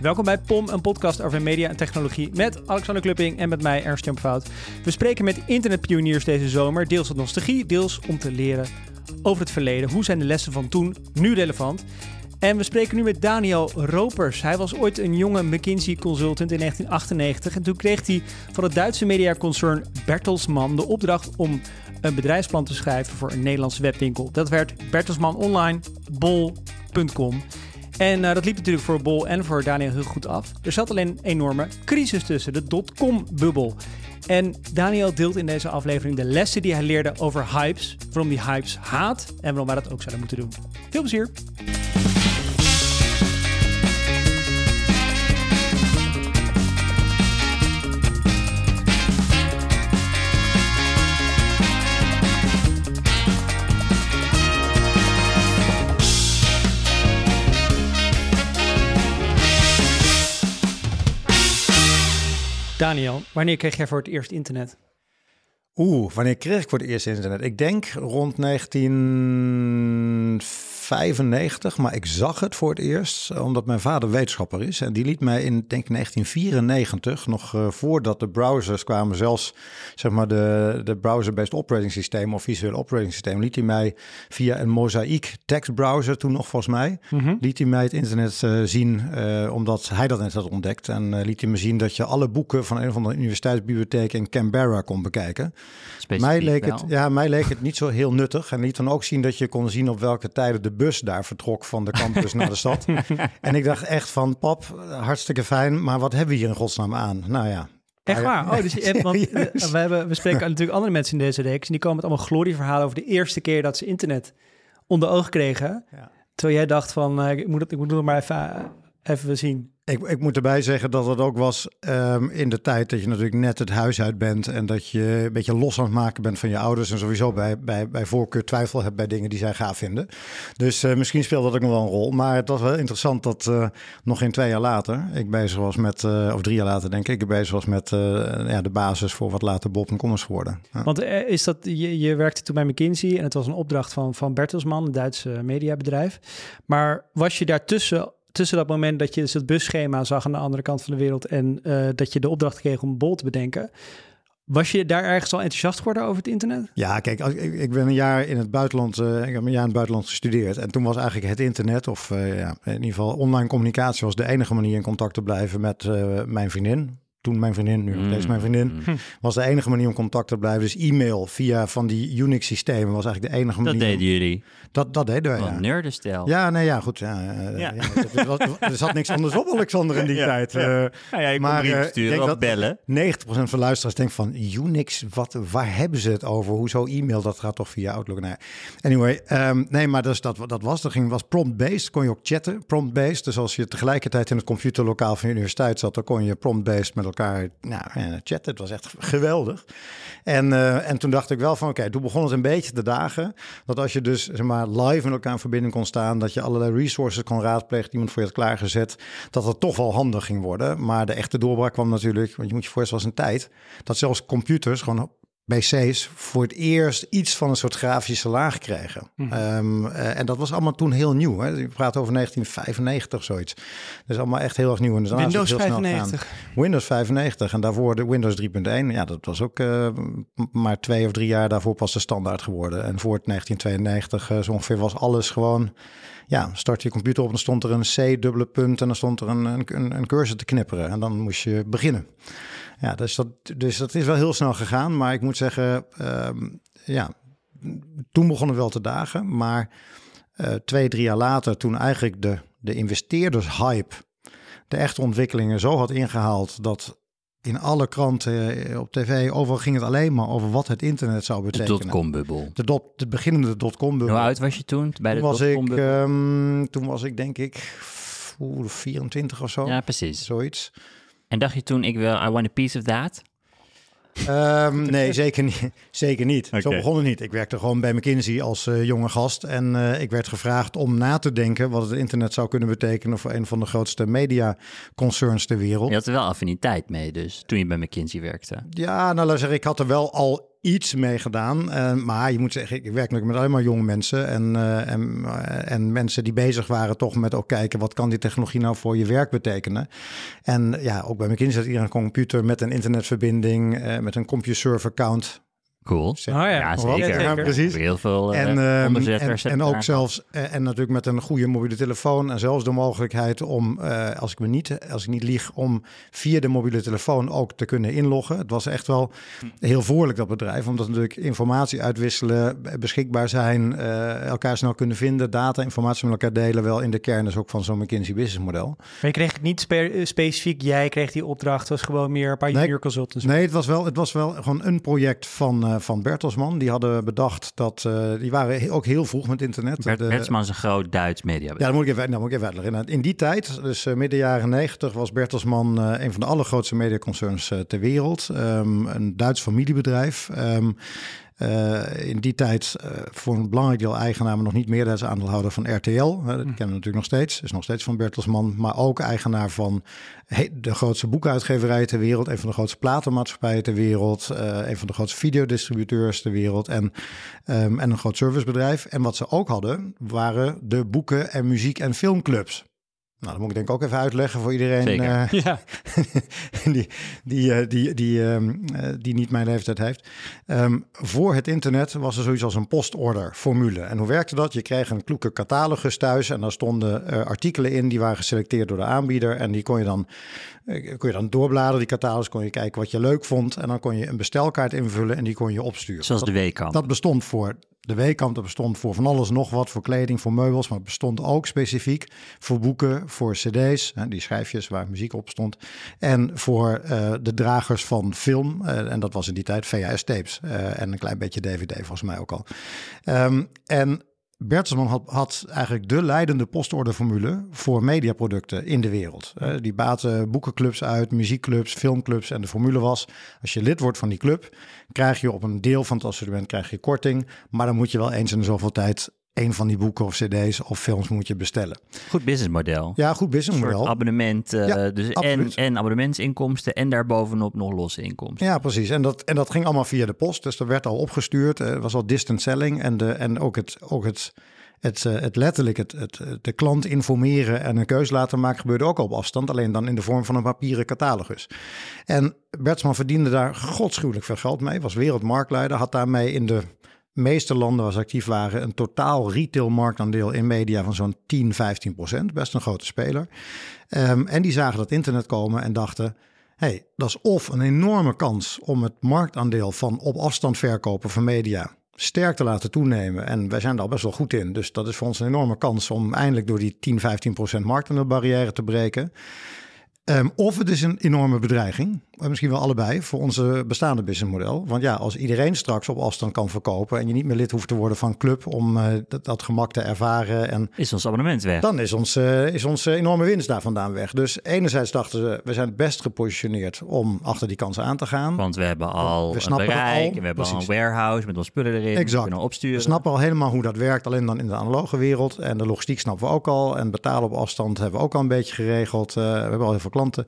Welkom bij POM, een podcast over media en technologie met Alexander Klupping en met mij Ernst Jan. We spreken met internetpioniers deze zomer, deels uit nostalgie, deels om te leren over het verleden. Hoe zijn de lessen van toen nu relevant? En we spreken nu met Daniel Ropers. Hij was ooit een jonge McKinsey consultant in 1998 en toen kreeg hij van het Duitse mediaconcern Bertelsmann de opdracht om een bedrijfsplan te schrijven voor een Nederlandse webwinkel. Dat werd Bertelsmann Online, bol.com. En uh, dat liep natuurlijk voor Bol en voor Daniel heel goed af. Er zat alleen een enorme crisis tussen, de dotcom-bubbel. En Daniel deelt in deze aflevering de lessen die hij leerde over hypes, waarom die hypes haat en waarom wij dat ook zouden moeten doen. Veel plezier! Daniel, wanneer kreeg jij voor het eerst internet? Oeh, wanneer kreeg ik voor het eerst internet? Ik denk rond 19 95, maar ik zag het voor het eerst omdat mijn vader wetenschapper is. En die liet mij in, denk 1994, nog uh, voordat de browsers kwamen, zelfs zeg maar de, de browser-based operating systeem of visueel operating systeem, liet hij mij via een Mosaic tekstbrowser, toen nog volgens mij, mm liet hij mij het internet uh, zien, uh, omdat hij dat net had ontdekt. En liet hij me zien dat je alle boeken van een of andere universiteitsbibliotheek in Canberra kon bekijken. mij leek, het, ja, mij leek het niet zo heel nuttig. En liet dan ook zien dat je kon zien op welke tijden de bus daar vertrok van de campus naar de stad. En ik dacht echt van, pap, hartstikke fijn, maar wat hebben we hier in godsnaam aan? Nou ja, Echt waar? Oh, dus je hebt, want we, hebben, we spreken natuurlijk andere mensen in deze reeks. En die komen met allemaal glorieverhalen over de eerste keer dat ze internet onder oog kregen. Ja. Terwijl jij dacht van, uh, ik, moet het, ik moet het maar even, even zien. Ik, ik moet erbij zeggen dat het ook was um, in de tijd dat je natuurlijk net het huis uit bent en dat je een beetje los aan het maken bent van je ouders en sowieso bij, bij, bij voorkeur twijfel hebt bij dingen die zij gaaf vinden. Dus uh, misschien speelt dat ook nog wel een rol. Maar het was wel interessant dat uh, nog geen twee jaar later ik bezig was met, uh, of drie jaar later denk ik, ik bezig was met ja, de basis voor wat later Bob en Commerce geworden. Want is dat, je, je werkte toen bij McKinsey en het was een opdracht van, van Bertelsmann, een Duitse mediabedrijf. Maar was je daartussen tussen dat moment dat je dus het busschema zag aan de andere kant van de wereld en uh, dat je de opdracht kreeg om Bol te bedenken. Was je daar ergens al enthousiast geworden over het internet? Ja, kijk, ik, ik ben een jaar in het buitenland, uh, ik heb een jaar in het buitenland gestudeerd. En toen was eigenlijk het internet, of uh, ja, in ieder geval online communicatie, was de enige manier in contact te blijven met mijn vriendin toen mijn vriendin, nu nog steeds mijn vriendin, mm. was de enige manier om contact te blijven. Dus e-mail via van die Unix-systemen was eigenlijk de enige manier. Dat deden jullie? Dat, dat deden wij, ja. nerdenstijl. Ja, nee, ja, goed. Ja, ja. ja er zat niks anders op, Alexander, in die tijd. Ja. Uh, ja, je maar uh, sturen of bellen. 90% van de luisteraars denkt van Unix, wat, waar hebben ze het over? Hoezo e-mail? Dat gaat toch via Outlook? Nee. Anyway, um, nee, maar dus dat, dat was, dat ging, was prompt-based, kon je ook chatten, prompt-based. Dus als je tegelijkertijd in het computerlokaal van je universiteit zat, dan kon je prompt-based met elkaar nou, chatten. Het was echt geweldig. En, uh, en toen dacht ik wel van, oké, toen begon het een beetje te dagen. Dat als je dus zeg maar, live met elkaar in verbinding kon staan, dat je allerlei resources kon raadplegen, iemand voor je had klaargezet, dat het toch wel handig ging worden. Maar de echte doorbraak kwam natuurlijk, want je moet je voorstellen, was een tijd dat zelfs computers gewoon PC's voor het eerst iets van een soort grafische laag kregen. Mm um, uh, en dat was allemaal toen heel nieuw. Hè? Je praat over 1995 zoiets. Dat is allemaal echt heel erg nieuw. En Windows 95. Windows 95 en daarvoor de Windows 3.1. Ja, dat was ook uh, maar twee of drie jaar daarvoor pas de standaard geworden. En voor het 1992 uh, zo ongeveer was alles gewoon... Ja, start je computer op en dan stond er een C dubbele punt en dan stond er een, een, een cursor te knipperen. En dan moest je beginnen. Ja, dus dat, dus dat is wel heel snel gegaan. Maar ik moet zeggen, uh, ja, toen begon het wel te dagen. Maar uh, twee, drie jaar later, toen eigenlijk de, de investeerdershype de echte ontwikkelingen zo had ingehaald dat in alle kranten, eh, op tv, overal ging het alleen maar over wat het internet zou betekenen. De dotcom-bubbel. De, dot, de beginnende dotcom-bubbel. Hoe oud was je toen bij de toen was ik, um, Toen was ik denk ik 24 of zo. Ja, precies. Zoiets. En dacht je toen, ik wil, I want a piece of that? Um, nee, zeker niet. Zeker niet. Okay. Zo begon het niet. Ik werkte gewoon bij McKinsey als uh, jonge gast. En uh, ik werd gevraagd om na te denken wat het internet zou kunnen betekenen voor een van de grootste media concerns ter wereld. Je had er wel affiniteit mee, dus toen je bij McKinsey werkte. Ja, nou laat zeggen, ik had er wel al iets mee gedaan. maar je moet zeggen, ik werk natuurlijk met alleen maar jonge mensen. En, en, en mensen die bezig waren toch met ook kijken... wat kan die technologie nou voor je werk betekenen? En ja, ook bij McKinsey zat iedereen een computer met een internetverbinding... met een CompuServe Cool. Oh ja, ja zeker. Ja, precies. Heel veel uh, en, um, en, en, ook zelfs, uh, en natuurlijk met een goede mobiele telefoon en zelfs de mogelijkheid om, uh, als ik me niet, als ik niet lieg, om via de mobiele telefoon ook te kunnen inloggen. Het was echt wel heel voorlijk dat bedrijf, omdat natuurlijk informatie uitwisselen, beschikbaar zijn, elkaar snel kunnen vinden, data, informatie met elkaar delen, wel in de kern is ook van zo'n McKinsey business model. Maar je kreeg het niet specifiek, jij kreeg die opdracht, het was gewoon meer een paar nee, junior consultants. Nee, het was wel, het was wel gewoon een project van van Bertelsmann. Die hadden bedacht dat, uh, die waren ook heel vroeg met internet. Bert, Bertelsmann is een groot Duits media. Ja, dat moet ik even, nou, moet ik even uitleggen. In die tijd, dus uh, midden jaren negentig, was Bertelsmann uh, een van de allergrootste mediaconcerns ter wereld. Um, een Duits familiebedrijf. Um, uh, in die tijd uh, voor een belangrijk deel eigenaar, maar nog niet meerderheidsaandeelhouder van RTL. Uh, dat hm. kennen we natuurlijk nog steeds. Is nog steeds van Bertelsmann. Maar ook eigenaar van de grootste boekuitgeverij ter wereld. Een van de grootste platenmaatschappijen ter wereld. een van de grootste videodistributeurs ter wereld. En, um, en een groot servicebedrijf. En wat ze ook hadden, waren de boeken- en muziek- en filmclubs. Nou, dat moet ik denk ik ook even uitleggen voor iedereen uh, ja. die, die, uh, die, die, uh, die niet mijn leeftijd heeft. Um, voor het internet was er zoiets als een postorder formule. En hoe werkte dat? Je kreeg een kloeke catalogus thuis en daar stonden artikelen in die waren geselecteerd door de aanbieder. En die kon je dan, kon je dan doorbladeren, die catalogus, kon je kijken wat je leuk vond. En dan kon je een bestelkaart invullen en die kon je opsturen. Zoals de weekamp. Dat bestond voor de weekamp dat bestond voor van alles nog wat, voor kleding, voor meubels, maar het bestond ook specifiek voor boeken, voor cd's, die schijfjes waar muziek op stond, en voor uh, de dragers van film, uh, en dat was in die tijd VHS-tapes uh, en een klein beetje DVD volgens mij ook al. Um, en Bertelsmann had, had, eigenlijk de leidende postorderformule voor mediaproducten in de wereld. Uh, die baten boekenclubs uit, muziekclubs, filmclubs. En de formule was, als je lid wordt van die club, krijg je op een deel van het assortiment krijg je korting. Maar dan moet je wel eens in de zoveel tijd een van die boeken of cd's of films moet je bestellen. Goed businessmodel. Ja, goed businessmodel. abonnement, uh, ja, dus en, en abonnementsinkomsten en daarbovenop nog losse inkomsten. Ja, precies. En dat, en dat ging allemaal via de post. Dus dat werd al opgestuurd. Het uh, was al distant selling. En, de, en ook het, ook het, het, uh, het letterlijk het, het, de klant informeren en een keus laten maken gebeurde ook al op afstand. Alleen dan in de vorm van een papieren catalogus. En Bertsman verdiende daar godschuwelijk veel geld mee. Was wereldmarktleider. Had daarmee in de meeste landen waar ze actief waren een totaal retail marktaandeel in media van zo'n 10, 15 procent. Best een grote speler. Um, en die zagen dat internet komen en dachten... hey, dat is of een enorme kans om het marktaandeel van op afstand verkopen van media sterk te laten toenemen. En wij zijn daar best wel goed in. Dus dat is voor ons een enorme kans om eindelijk door die 10, 15 procent marktaandeelbarrière te breken. Um, of het is een enorme bedreiging, misschien wel allebei, voor onze bestaande businessmodel. Want ja, als iedereen straks op afstand kan verkopen en je niet meer lid hoeft te worden van club om uh, dat, dat, gemak te ervaren. En, is ons abonnement weg? Dan is, ons, uh, is onze enorme winst daar vandaan weg. Dus enerzijds dachten ze, we zijn het best gepositioneerd om achter die kansen aan te gaan. Want we hebben al we bereik, al, we hebben al een warehouse met ons spullen erin, exact. we kunnen opsturen. We snappen al helemaal hoe dat werkt, alleen dan in de analoge wereld. En de logistiek snappen we ook al. En betalen op afstand hebben we ook al een beetje geregeld. Uh, we hebben al heel veel klanten.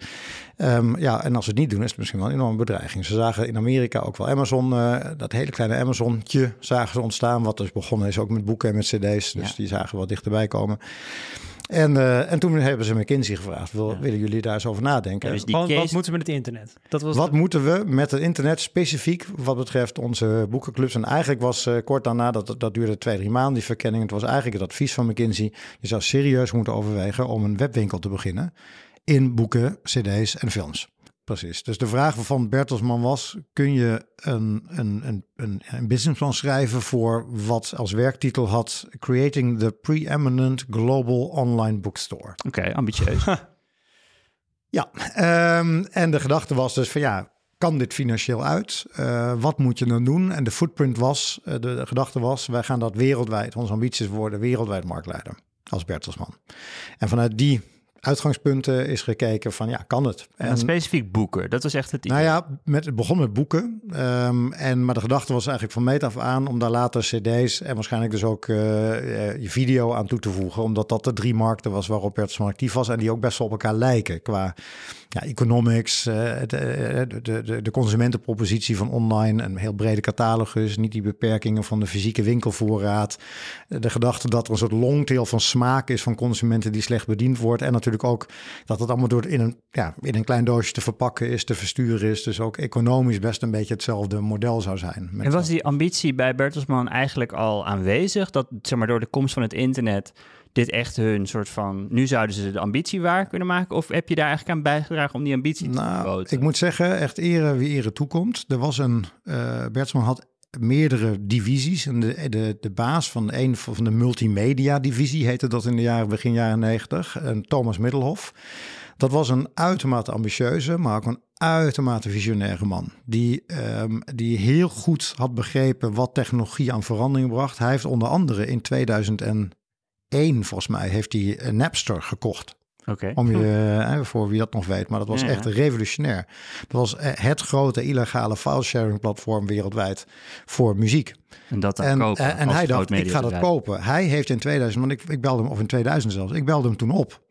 Um, ja, en als ze het niet doen, is het misschien wel een enorme bedreiging. Ze zagen in Amerika ook wel Amazon, uh, dat hele kleine Amazontje zagen ze ontstaan. Wat dus begonnen is ook met boeken en met cd's. Dus ja. die zagen wel dichterbij komen. En, uh, en toen hebben ze McKinsey gevraagd: wil, ja. willen jullie daar eens over nadenken? Ja, dus die case... Wat moeten we met het internet? Dat was wat de... moeten we met het internet specifiek wat betreft onze boekenclubs? En eigenlijk was uh, kort daarna, dat, dat duurde twee, drie maanden, die verkenning. Het was eigenlijk het advies van McKinsey: je zou serieus moeten overwegen om een webwinkel te beginnen in boeken, cd's en films. Precies. Dus de vraag van Bertelsman was: kun je een, een, een, een, een businessplan schrijven voor wat als werktitel had Creating the Preeminent Global Online Bookstore? Oké, okay, ambitieus. ja, um, en de gedachte was dus van ja, kan dit financieel uit? Uh, wat moet je dan doen? En de footprint was, uh, de, de, gedachte was, wij gaan dat wereldwijd, onze ambities worden wereldwijd marktleider als Bertelsman. En vanuit die uitgangspunten is gekeken van ja, kan het? En, specifiek boeken, dat was echt het idee. Nou ja, met, het begon met boeken. Um, en, maar de gedachte was eigenlijk van meet af aan om daar later cd's en waarschijnlijk dus ook uh, je video aan toe te voegen. Omdat dat de drie markten was waarop Bertelsmann actief was en die ook best wel op elkaar lijken qua ja, economics, uh, de, de, de, de consumentenpropositie van online, een heel brede catalogus, niet die beperkingen van de fysieke winkelvoorraad. De gedachte dat er een soort longtail van smaak is van consumenten die slecht bediend wordt. En natuurlijk ook dat het allemaal door in een, ja, in een klein doosje te verpakken is, te versturen is. Dus ook economisch best een beetje hetzelfde model zou zijn. En was die ambitie bij Bertelsmann eigenlijk al aanwezig? Dat zeg maar door de komst van het internet dit echt hun soort van... nu zouden ze de ambitie waar kunnen maken? Of heb je daar eigenlijk aan bijgedragen om die ambitie te nou, vergroten? Ik moet zeggen, echt ere wie ere toekomt. Er was een... Uh, had meerdere divisies. En de, de, de baas van een van de multimedia divisie heette dat in de jaren, begin jaren negentig. Thomas Middelhoff. Dat was een uitermate ambitieuze, maar ook een uitermate visionaire man. Die, um, die heel goed had begrepen wat technologie aan verandering bracht. Hij heeft onder andere in 2001, volgens mij, heeft hij Napster gekocht. Okay. Om je, hm. voor wie dat nog weet, maar dat was echt revolutionair. Dat was eh, het grote illegale file-sharing platform wereldwijd voor muziek. En dat dan kopen. En, en hij dacht, ik ga dat kopen. Hij heeft in 2000, want ik, ik belde hem, of in 2000 zelfs, ik belde hem toen op.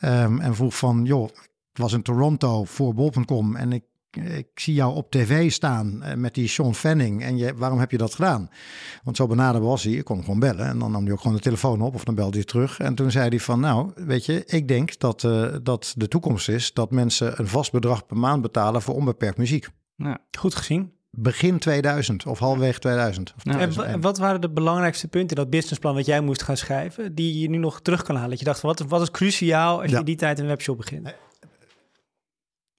Um, en vroeg van, joh, ik was in Toronto voor bol.com en ik ik zie jou op tv staan eh, met die Sean Fanning. En je, waarom heb je dat gedaan? Want zo benaderbaar was hij. Ik kon gewoon bellen. En dan nam hij ook gewoon de telefoon op of dan belde hij terug. En toen zei hij van, nou, weet je, ik denk dat, uh, dat de toekomst is dat mensen een vast bedrag per maand betalen voor onbeperkt muziek. Ja, goed gezien. Begin 2000 of halverwege 2000. en wat waren de belangrijkste punten in dat businessplan wat jij moest gaan schrijven, die je nu nog terug kan halen? Dat je dacht van wat, wat is cruciaal als je die tijd een webshop begint?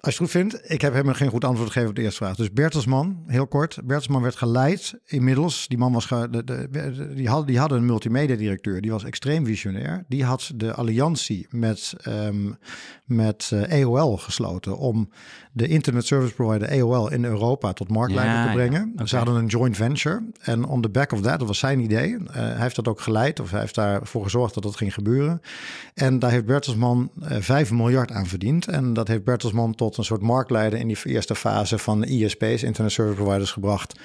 Als je het goed vindt, ik heb hem geen goed antwoord gegeven op de eerste vraag. Dus Bertelsman, heel kort. Bertelsman werd geleid inmiddels. Die man was, de, de, die, had, die hadden een multimedia directeur. Die was extreem visionair. Die had de alliantie met, um, met uh, eh, AOL gesloten om de internet service provider AOL in Europa tot marktleider te brengen. Ze hadden een joint venture. En on the back of that, dat was zijn idee. Uh, hij heeft dat ook geleid, of hij heeft daarvoor gezorgd dat dat ging gebeuren. En daar heeft Bertelsman uh, eh, 5 miljard aan verdiend. En dat heeft Bertelsman tot een soort marktleider in die eerste fase van ISP's, Internet Service Providers, gebracht.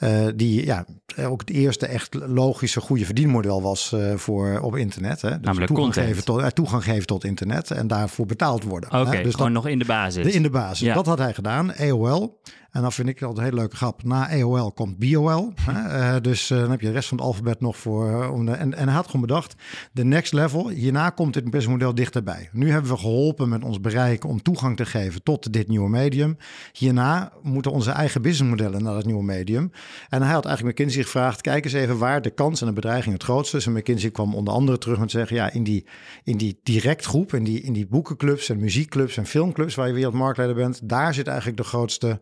Uh, die ja, ook het eerste echt logische, goede verdienmodel was voor op internet. Hè. Dus Namelijk toegang geven, tot, toegang geven tot internet en daarvoor betaald worden. Oké, okay, dus gewoon nog in de basis. in de basis. Ja dat had hij gedaan, AOL. En dan vind ik altijd een hele leuke grap. Na AOL komt BOL. Uh, dus uh, dan heb je de rest van het alfabet nog voor. De, en, en hij had gewoon bedacht, de next level, hierna komt dit businessmodel dichterbij. Nu hebben we geholpen met ons bereik om toegang te geven tot dit nieuwe medium. Hierna moeten onze eigen businessmodellen naar dat nieuwe medium. En hij had eigenlijk McKinsey gevraagd, kijk eens even waar de kans en de bedreiging het grootste is. En McKinsey kwam onder andere terug met zeggen, ja, in die, in die direct groep, in die, in die boekenclubs en muziekclubs en filmclubs waar je wereldmarktleider bent, daar zit eigenlijk de grootste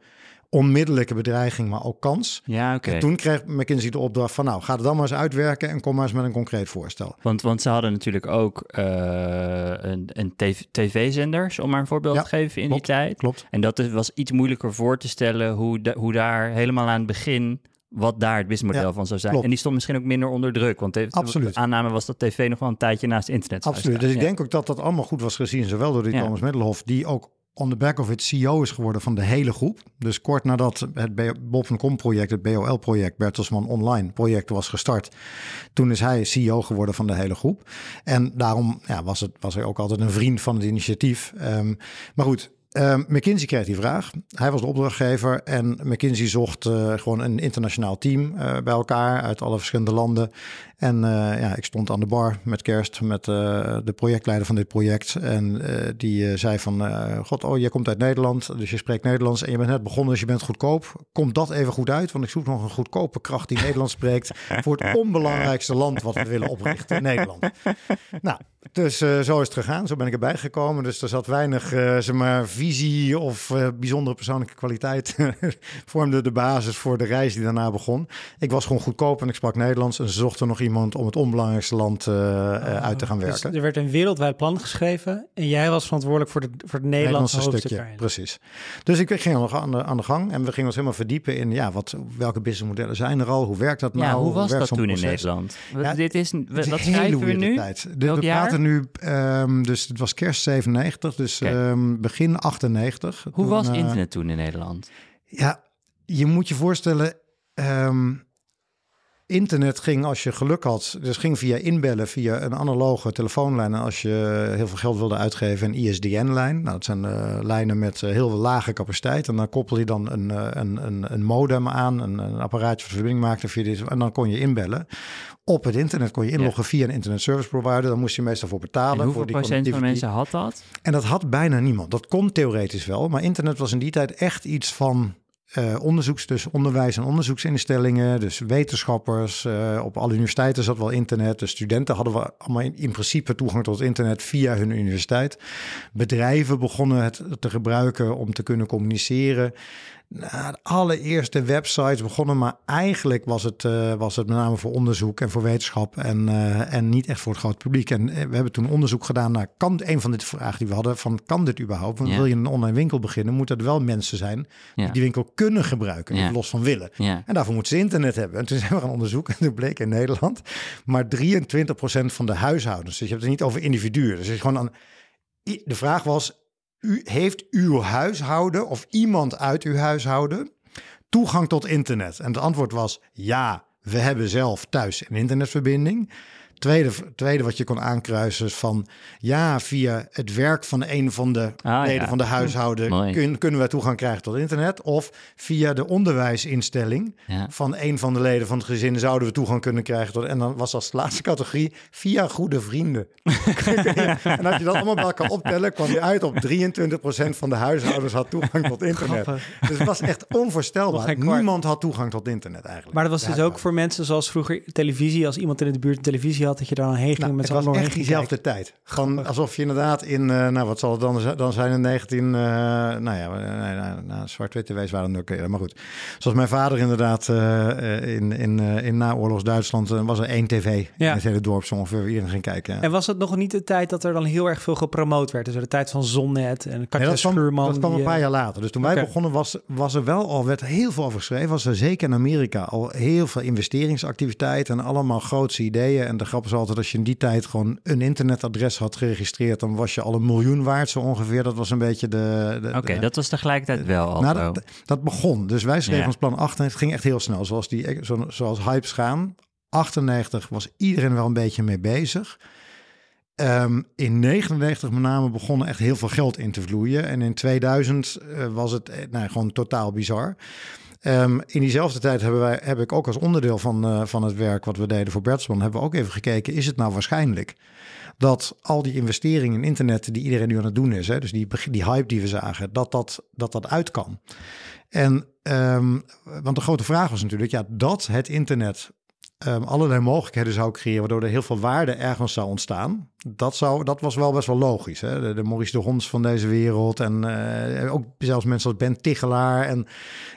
onmiddellijke bedreiging, maar ook kans. Ja, oké. Toen kreeg McKinsey de opdracht van, nou, ga het dan maar eens uitwerken en kom maar eens met een concreet voorstel. Want, want ze hadden natuurlijk ook uh, een, een tv-zenders, om maar een voorbeeld te geven in die tijd. Klopt. En dat was iets moeilijker voor te stellen hoe, hoe daar helemaal aan het begin wat daar het businessmodel van zou zijn. En die stond misschien ook minder onder druk. Want de, Absoluut. aanname was dat tv nog wel een tijdje naast internet Absoluut. Dus ik denk ook dat dat allemaal goed was gezien. Zowel door die Thomas Middelhof, die ook on the back of it CEO is geworden van de hele groep. Dus kort nadat het Bob.com project, het BOL project, Bertelsmann Online project was gestart, toen is hij CEO geworden van de hele groep. En daarom ja, was, het, was hij ook altijd een vriend van het initiatief. Um, maar goed, Uh, McKinsey kreeg die vraag. Hij was de opdrachtgever en McKinsey zocht uh, gewoon een internationaal team uh, bij elkaar uit alle verschillende landen. En uh, ja, ik stond aan de bar met kerst met de projectleider van dit project. En die zei van, god, oh, je komt uit Nederland, dus je spreekt Nederlands en je bent net begonnen, dus je bent goedkoop. Komt dat even goed uit? Want ik zoek nog een goedkope kracht die Nederlands spreekt voor het onbelangrijkste land wat we willen oprichten, Nederland. Nou, dus zo is het gegaan. Zo ben ik erbij gekomen. Dus er zat weinig, zeg maar, visie of uh, bijzondere persoonlijke kwaliteit vormde de basis voor de reis die daarna begon. Ik was gewoon goedkoop en ik sprak Nederlands en ze zochten nog iemand om het onbelangrijkste land uh, uh, uit te gaan dus werken. Dus er werd een wereldwijd plan geschreven en jij was verantwoordelijk voor, de, voor het Nederlandse, Nederlandse stukje. Precies. Dus ik ging nog aan de, aan de gang en we gingen ons helemaal verdiepen in ja, wat, welke businessmodellen zijn er al, hoe werkt dat nou? Ja, hoe was dat toen in Nederland? Ja, dit is, wat schrijven we nu? Tijd. De, nu, um, dus het was kerst 97, dus um, begin 98. Hoe was uh, internet toen in Nederland? Ja, je moet je voorstellen, um, internet ging als je geluk had, dus ging via inbellen, via een analoge telefoonlijn. En als je heel veel geld wilde uitgeven, een ISDN-lijn. Nou, dat zijn uh, lijnen met uh, heel lage capaciteit. En dan koppel je dan een, uh, een, een, een, modem aan, een, een apparaatje voor verbinding maakte via dit. En dan kon je inbellen. Op het internet kon je inloggen ja. via een internet service provider. Dan moest je meestal voor betalen. En hoeveel voor die procent van mensen had dat? En dat had bijna niemand. Dat kon theoretisch wel. Maar internet was in die tijd echt iets van uh, onderzoeks, dus onderwijs- en onderzoeksinstellingen, dus wetenschappers. Uh, op alle universiteiten zat wel internet. De studenten hadden we allemaal in, in, principe toegang tot internet via hun universiteit. Bedrijven begonnen het te gebruiken om te kunnen communiceren. Nou, de allereerste websites begonnen, maar eigenlijk was het, uh, was het met name voor onderzoek en voor wetenschap en, uh, en niet echt voor het grote publiek. En uh, we hebben toen onderzoek gedaan naar, kan een van de vragen die we hadden, van kan dit überhaupt? Want Ja. wil je een online winkel beginnen, moeten er wel mensen zijn die Ja. die winkel kunnen gebruiken, Ja. los van willen. En daarvoor moeten ze internet hebben. En toen zijn we gaan onderzoeken, en toen bleek in Nederland maar 23% van de huishoudens, dus je hebt het niet over individuen. Dus het is gewoon aan, de vraag was, u, heeft uw huishouden of iemand uit uw huishouden toegang tot internet? En het antwoord was ja, we hebben zelf thuis een internetverbinding. Tweede, tweede wat je kon aankruisen is van ja, via het werk van een van de Ah, leden ja. van de huishouden kun- kunnen we toegang krijgen tot internet. Of via de onderwijsinstelling Ja. van een van de leden van het gezin zouden we toegang kunnen krijgen tot. En dan was als laatste categorie via goede vrienden. en als je dat allemaal bij elkaar optellen, kwam je uit op 23% van de huishoudens had toegang tot internet. Grappig. Dus het was echt onvoorstelbaar. Niemand had toegang tot internet eigenlijk. Maar dat was dus ook voor mensen zoals vroeger televisie. Als iemand in de buurt televisie had, dat je daar dan heen ging Nou, met z'n allen echt diezelfde tijd. Gewoon alsof je inderdaad in, eh, nou wat zal het dan, zijn- dan zijn in 19, eh, nou ja, nee, nou, nou, zwart-wit tv's waren ook maar goed. Zoals mijn vader inderdaad eh, eh, in, in, eh, in naoorlogs Duitsland eh, was er één tv Ja. in het hele dorp zo ongeveer iedereen ging kijken. Ja. En was het nog niet de tijd dat er dan heel erg veel gepromoot werd? Dus de tijd van Zonnet en Katja Nee, dat kwam, Schuurman. dat kwam die, een paar eh, jaar later. Dus toen wij begonnen was, was er wel al, werd heel veel over geschreven. Was er zeker in Amerika al heel veel investeringsactiviteiten en allemaal grootse ideeën. En de grap is altijd, als je in die tijd gewoon een internetadres had geregistreerd, dan was je al een miljoen waard zo ongeveer. Dat was een beetje de... de Oké, dat was tegelijkertijd wel al nou, dat, dat begon. Dus wij schreven Ja. ons plan 8 en het ging echt heel snel. Zoals, die, zo, zoals hypes gaan. 98 was iedereen wel een beetje mee bezig. Ehm, in 99 met name begonnen echt heel veel geld in te vloeien. En in 2000 eh, was het eh, nou, gewoon totaal bizar. Ehm, in diezelfde tijd hebben wij, heb ik ook als onderdeel van, eh, van het werk wat we deden voor Bertelsmann, hebben we ook even gekeken, is het nou waarschijnlijk dat al die investeringen in internet die iedereen nu aan het doen is, hè, dus die, die hype die we zagen, dat dat, dat, dat uit kan. En ehm, want de grote vraag was natuurlijk, ja, dat het internet ehm, allerlei mogelijkheden zou creëren, waardoor er heel veel waarde ergens zou ontstaan. Dat, zou, dat was wel best wel logisch. Hè? De, de Maurice de Hons van deze wereld en eh, ook zelfs mensen als Ben Tichelaar en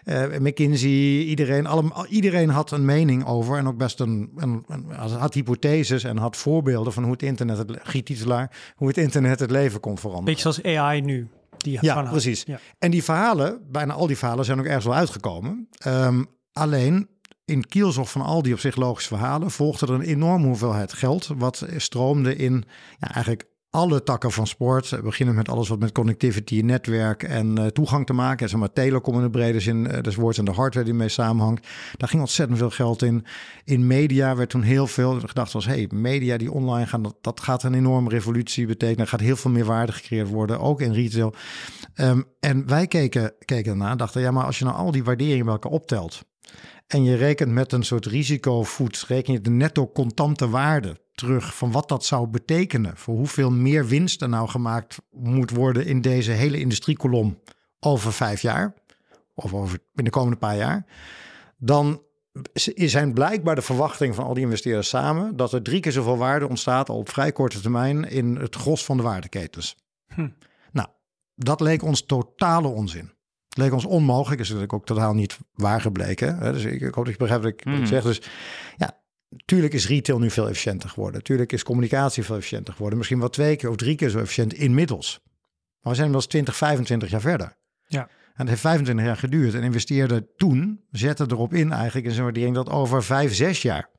eh, McKinsey, iedereen, allemaal, iedereen had een mening over en ook best een, een, een- had hypotheses en had voorbeelden van hoe het internet, het, Giet Titelaar, hoe het internet het leven kon veranderen. Beetje zoals AI nu. Die Ja, precies. Ja. En die verhalen, bijna al die verhalen, zijn ook ergens wel uitgekomen. Ehm, alleen in kielzog van al die op zich logische verhalen volgde er een enorme hoeveelheid geld, wat stroomde in ja, eigenlijk alle takken van sport. Beginnen met alles wat met connectivity, netwerk en eh, toegang te maken. En zeg maar telecom in de brede zin eh, des woords en de hardware die mee samenhangt. Daar ging ontzettend veel geld in. In media werd toen heel veel gedacht was, hey, media die online gaan, dat, dat gaat een enorme revolutie betekenen. Er gaat heel veel meer waarde gecreëerd worden, ook in retail. Ehm, en wij keken, keken ernaar en dachten, ja, maar als je nou al die waarderingen bij elkaar optelt en je rekent met een soort risicovoet, reken je de netto contante waarde terug van wat dat zou betekenen voor hoeveel meer winst er nou gemaakt moet worden in deze hele industriekolom over vijf jaar of over in de komende paar jaar, dan zijn blijkbaar de verwachtingen van al die investeerders samen dat er drie keer zoveel waarde ontstaat al op vrij korte termijn in het gros van de waardeketens. Hm. Nou, dat leek ons totale onzin. Het leek ons onmogelijk, is natuurlijk ook totaal niet waar gebleken. Hè? Dus ik, ik hoop dat je begrijpt wat ik, wat ik Hmm. zeg. Dus ja, tuurlijk is retail nu veel efficiënter geworden. Tuurlijk is communicatie veel efficiënter geworden. Misschien wel twee keer of drie keer zo efficiënt inmiddels. Maar we zijn inmiddels 20, 25 jaar verder. Ja. En het heeft 25 jaar geduurd. En investeerden toen, zetten erop in eigenlijk... in zo'n waardering dat over vijf, zes jaar...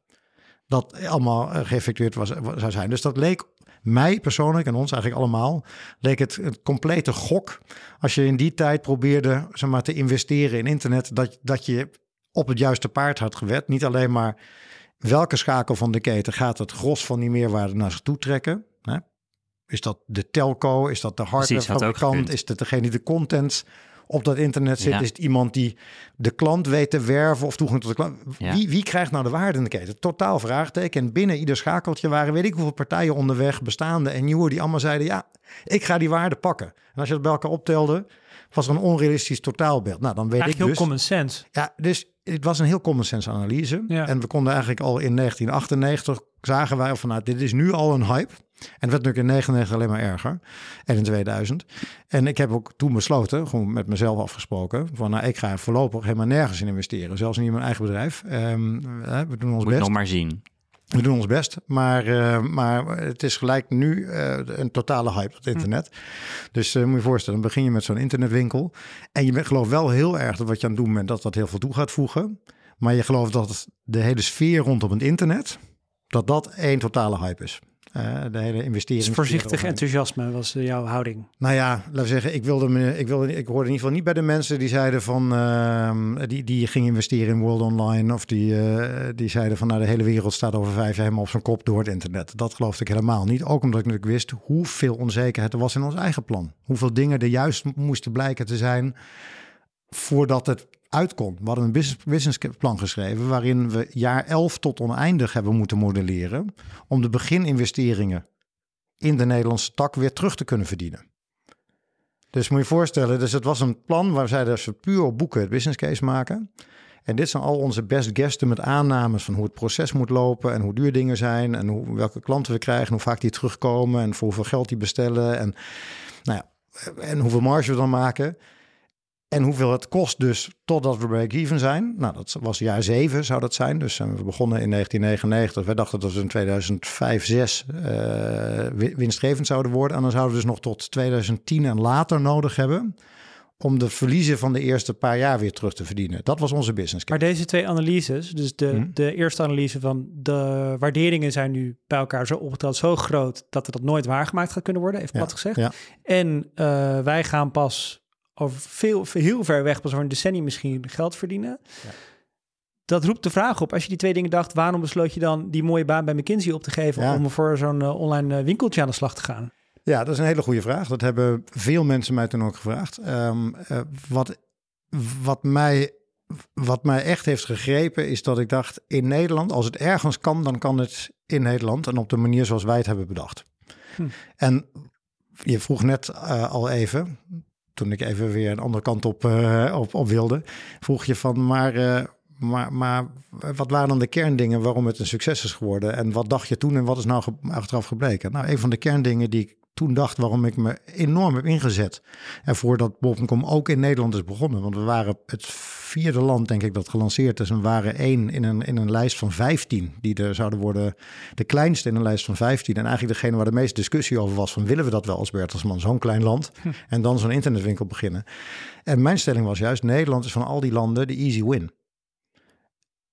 dat allemaal eh, geëffectueerd was, zou zijn. Dus dat leek... mij persoonlijk en ons eigenlijk allemaal leek het een complete gok als je in die tijd probeerde zeg maar, te investeren in internet, dat, dat je op het juiste paard had gewet. Niet alleen maar welke schakel van de keten gaat het gros van die meerwaarde naar zich toe trekken. Hè? Is dat de telco? Is dat de hardwarefabrikant? Is dat degene die de content op dat internet zit? Is het iemand die de klant weet te werven of toegang tot de klant? Wie, wie krijgt nou de waarde in de keten? Totaal vraagteken. En binnen ieder schakeltje waren weet ik hoeveel partijen onderweg, bestaande en nieuwe, die allemaal zeiden: ja, ik ga die waarde pakken. En als je dat bij elkaar optelde, was er een onrealistisch totaalbeeld. Nou, dan weet Eigenlijk ik dus... heel common sense. Ja, dus het was een heel common sense analyse. En we konden eigenlijk al in 1998 zagen wij van nou, dit is nu al een hype. En het werd natuurlijk in 99 alleen maar erger. En in 2000. En ik heb ook toen besloten, gewoon met mezelf afgesproken, van nou, ik ga voorlopig helemaal nergens in investeren. Zelfs niet in mijn eigen bedrijf. Um, we doen ons Moet best. nog maar zien. We doen ons best, maar, uh, maar het is gelijk nu uh, een totale hype op het internet. Hm. Dus uh, moet je je voorstellen, dan begin je met zo'n internetwinkel. En je gelooft wel heel erg dat wat je aan het doen bent, dat dat heel veel toe gaat voegen. Maar je gelooft dat de hele sfeer rondom het internet, dat dat één totale hype is. Uh, de hele investering. Dus voorzichtig enthousiasme was jouw houding. Nou ja, laten we zeggen, ik wilde me, ik wilde, ik hoorde in ieder geval niet bij de mensen die zeiden van, uh, die, die gingen investeren in World Online of die, uh, die zeiden van, nou de hele wereld staat over vijf jaar helemaal op zijn kop door het internet. Dat geloofde ik helemaal niet. Ook omdat ik natuurlijk wist hoeveel onzekerheid er was in ons eigen plan. Hoeveel dingen er juist moesten blijken te zijn voordat het uitkomt. We hadden een business, businessplan geschreven waarin we jaar 11 tot oneindig hebben moeten modelleren om de begininvesteringen in de Nederlandse tak weer terug te kunnen verdienen. Dus moet je voorstellen, dus het was een plan waar zij dus puur op boeken het business case maken. En dit zijn al onze best guesten met aannames van hoe het proces moet lopen en hoe duur dingen zijn en hoe, welke klanten we krijgen, hoe vaak die terugkomen en voor hoeveel geld die bestellen en, nou ja, en hoeveel marge we dan maken. En hoeveel het kost dus totdat we break-even zijn. Nou, dat was jaar zeven zou dat zijn. Dus we begonnen in 1999. We dachten dat we in 2005, 6 uh, winstgevend zouden worden. En dan zouden we dus nog tot 2010 en later nodig hebben... om de verliezen van de eerste paar jaar weer terug te verdienen. Dat was onze business case. Maar deze twee analyses, dus de, hmm. de eerste analyse van de waarderingen zijn nu bij elkaar zo opgeteld, zo groot dat er dat nooit waargemaakt gaat kunnen worden, even plat ja, gezegd. Ja. En uh, wij gaan pas over veel, heel ver weg, pas over een decennium misschien geld verdienen. Ja. Dat roept de vraag op. Als je die twee dingen dacht, waarom besloot je dan die mooie baan bij McKinsey op te geven ja. om voor zo'n uh, online uh, winkeltje aan de slag te gaan? Ja, dat is een hele goede vraag. Dat hebben veel mensen mij toen ook gevraagd. Um, uh, wat, wat, mij, wat mij echt heeft gegrepen is dat ik dacht, in Nederland, als het ergens kan, dan kan het in Nederland en op de manier zoals wij het hebben bedacht. Hm. En je vroeg net al even, toen ik even weer een andere kant op, uh, op, op wilde, vroeg je van, maar, uh, maar, maar wat waren dan de kerndingen waarom het een succes is geworden? En wat dacht je toen en wat is nou achteraf gebleken? Nou, een van de kerndingen die ik toen dacht waarom ik me enorm heb ingezet. En voordat Bol.com ook in Nederland is begonnen. Want we waren het vierde land, denk ik, dat gelanceerd is. En we waren één in een, in een lijst van 15. Die er zouden worden, de kleinste in een lijst van 15. En eigenlijk degene waar de meeste discussie over was. Van willen we dat wel als Bertelsman, zo'n klein land? Hm. En dan zo'n internetwinkel beginnen. En mijn stelling was juist, Nederland is van al die landen de easy win.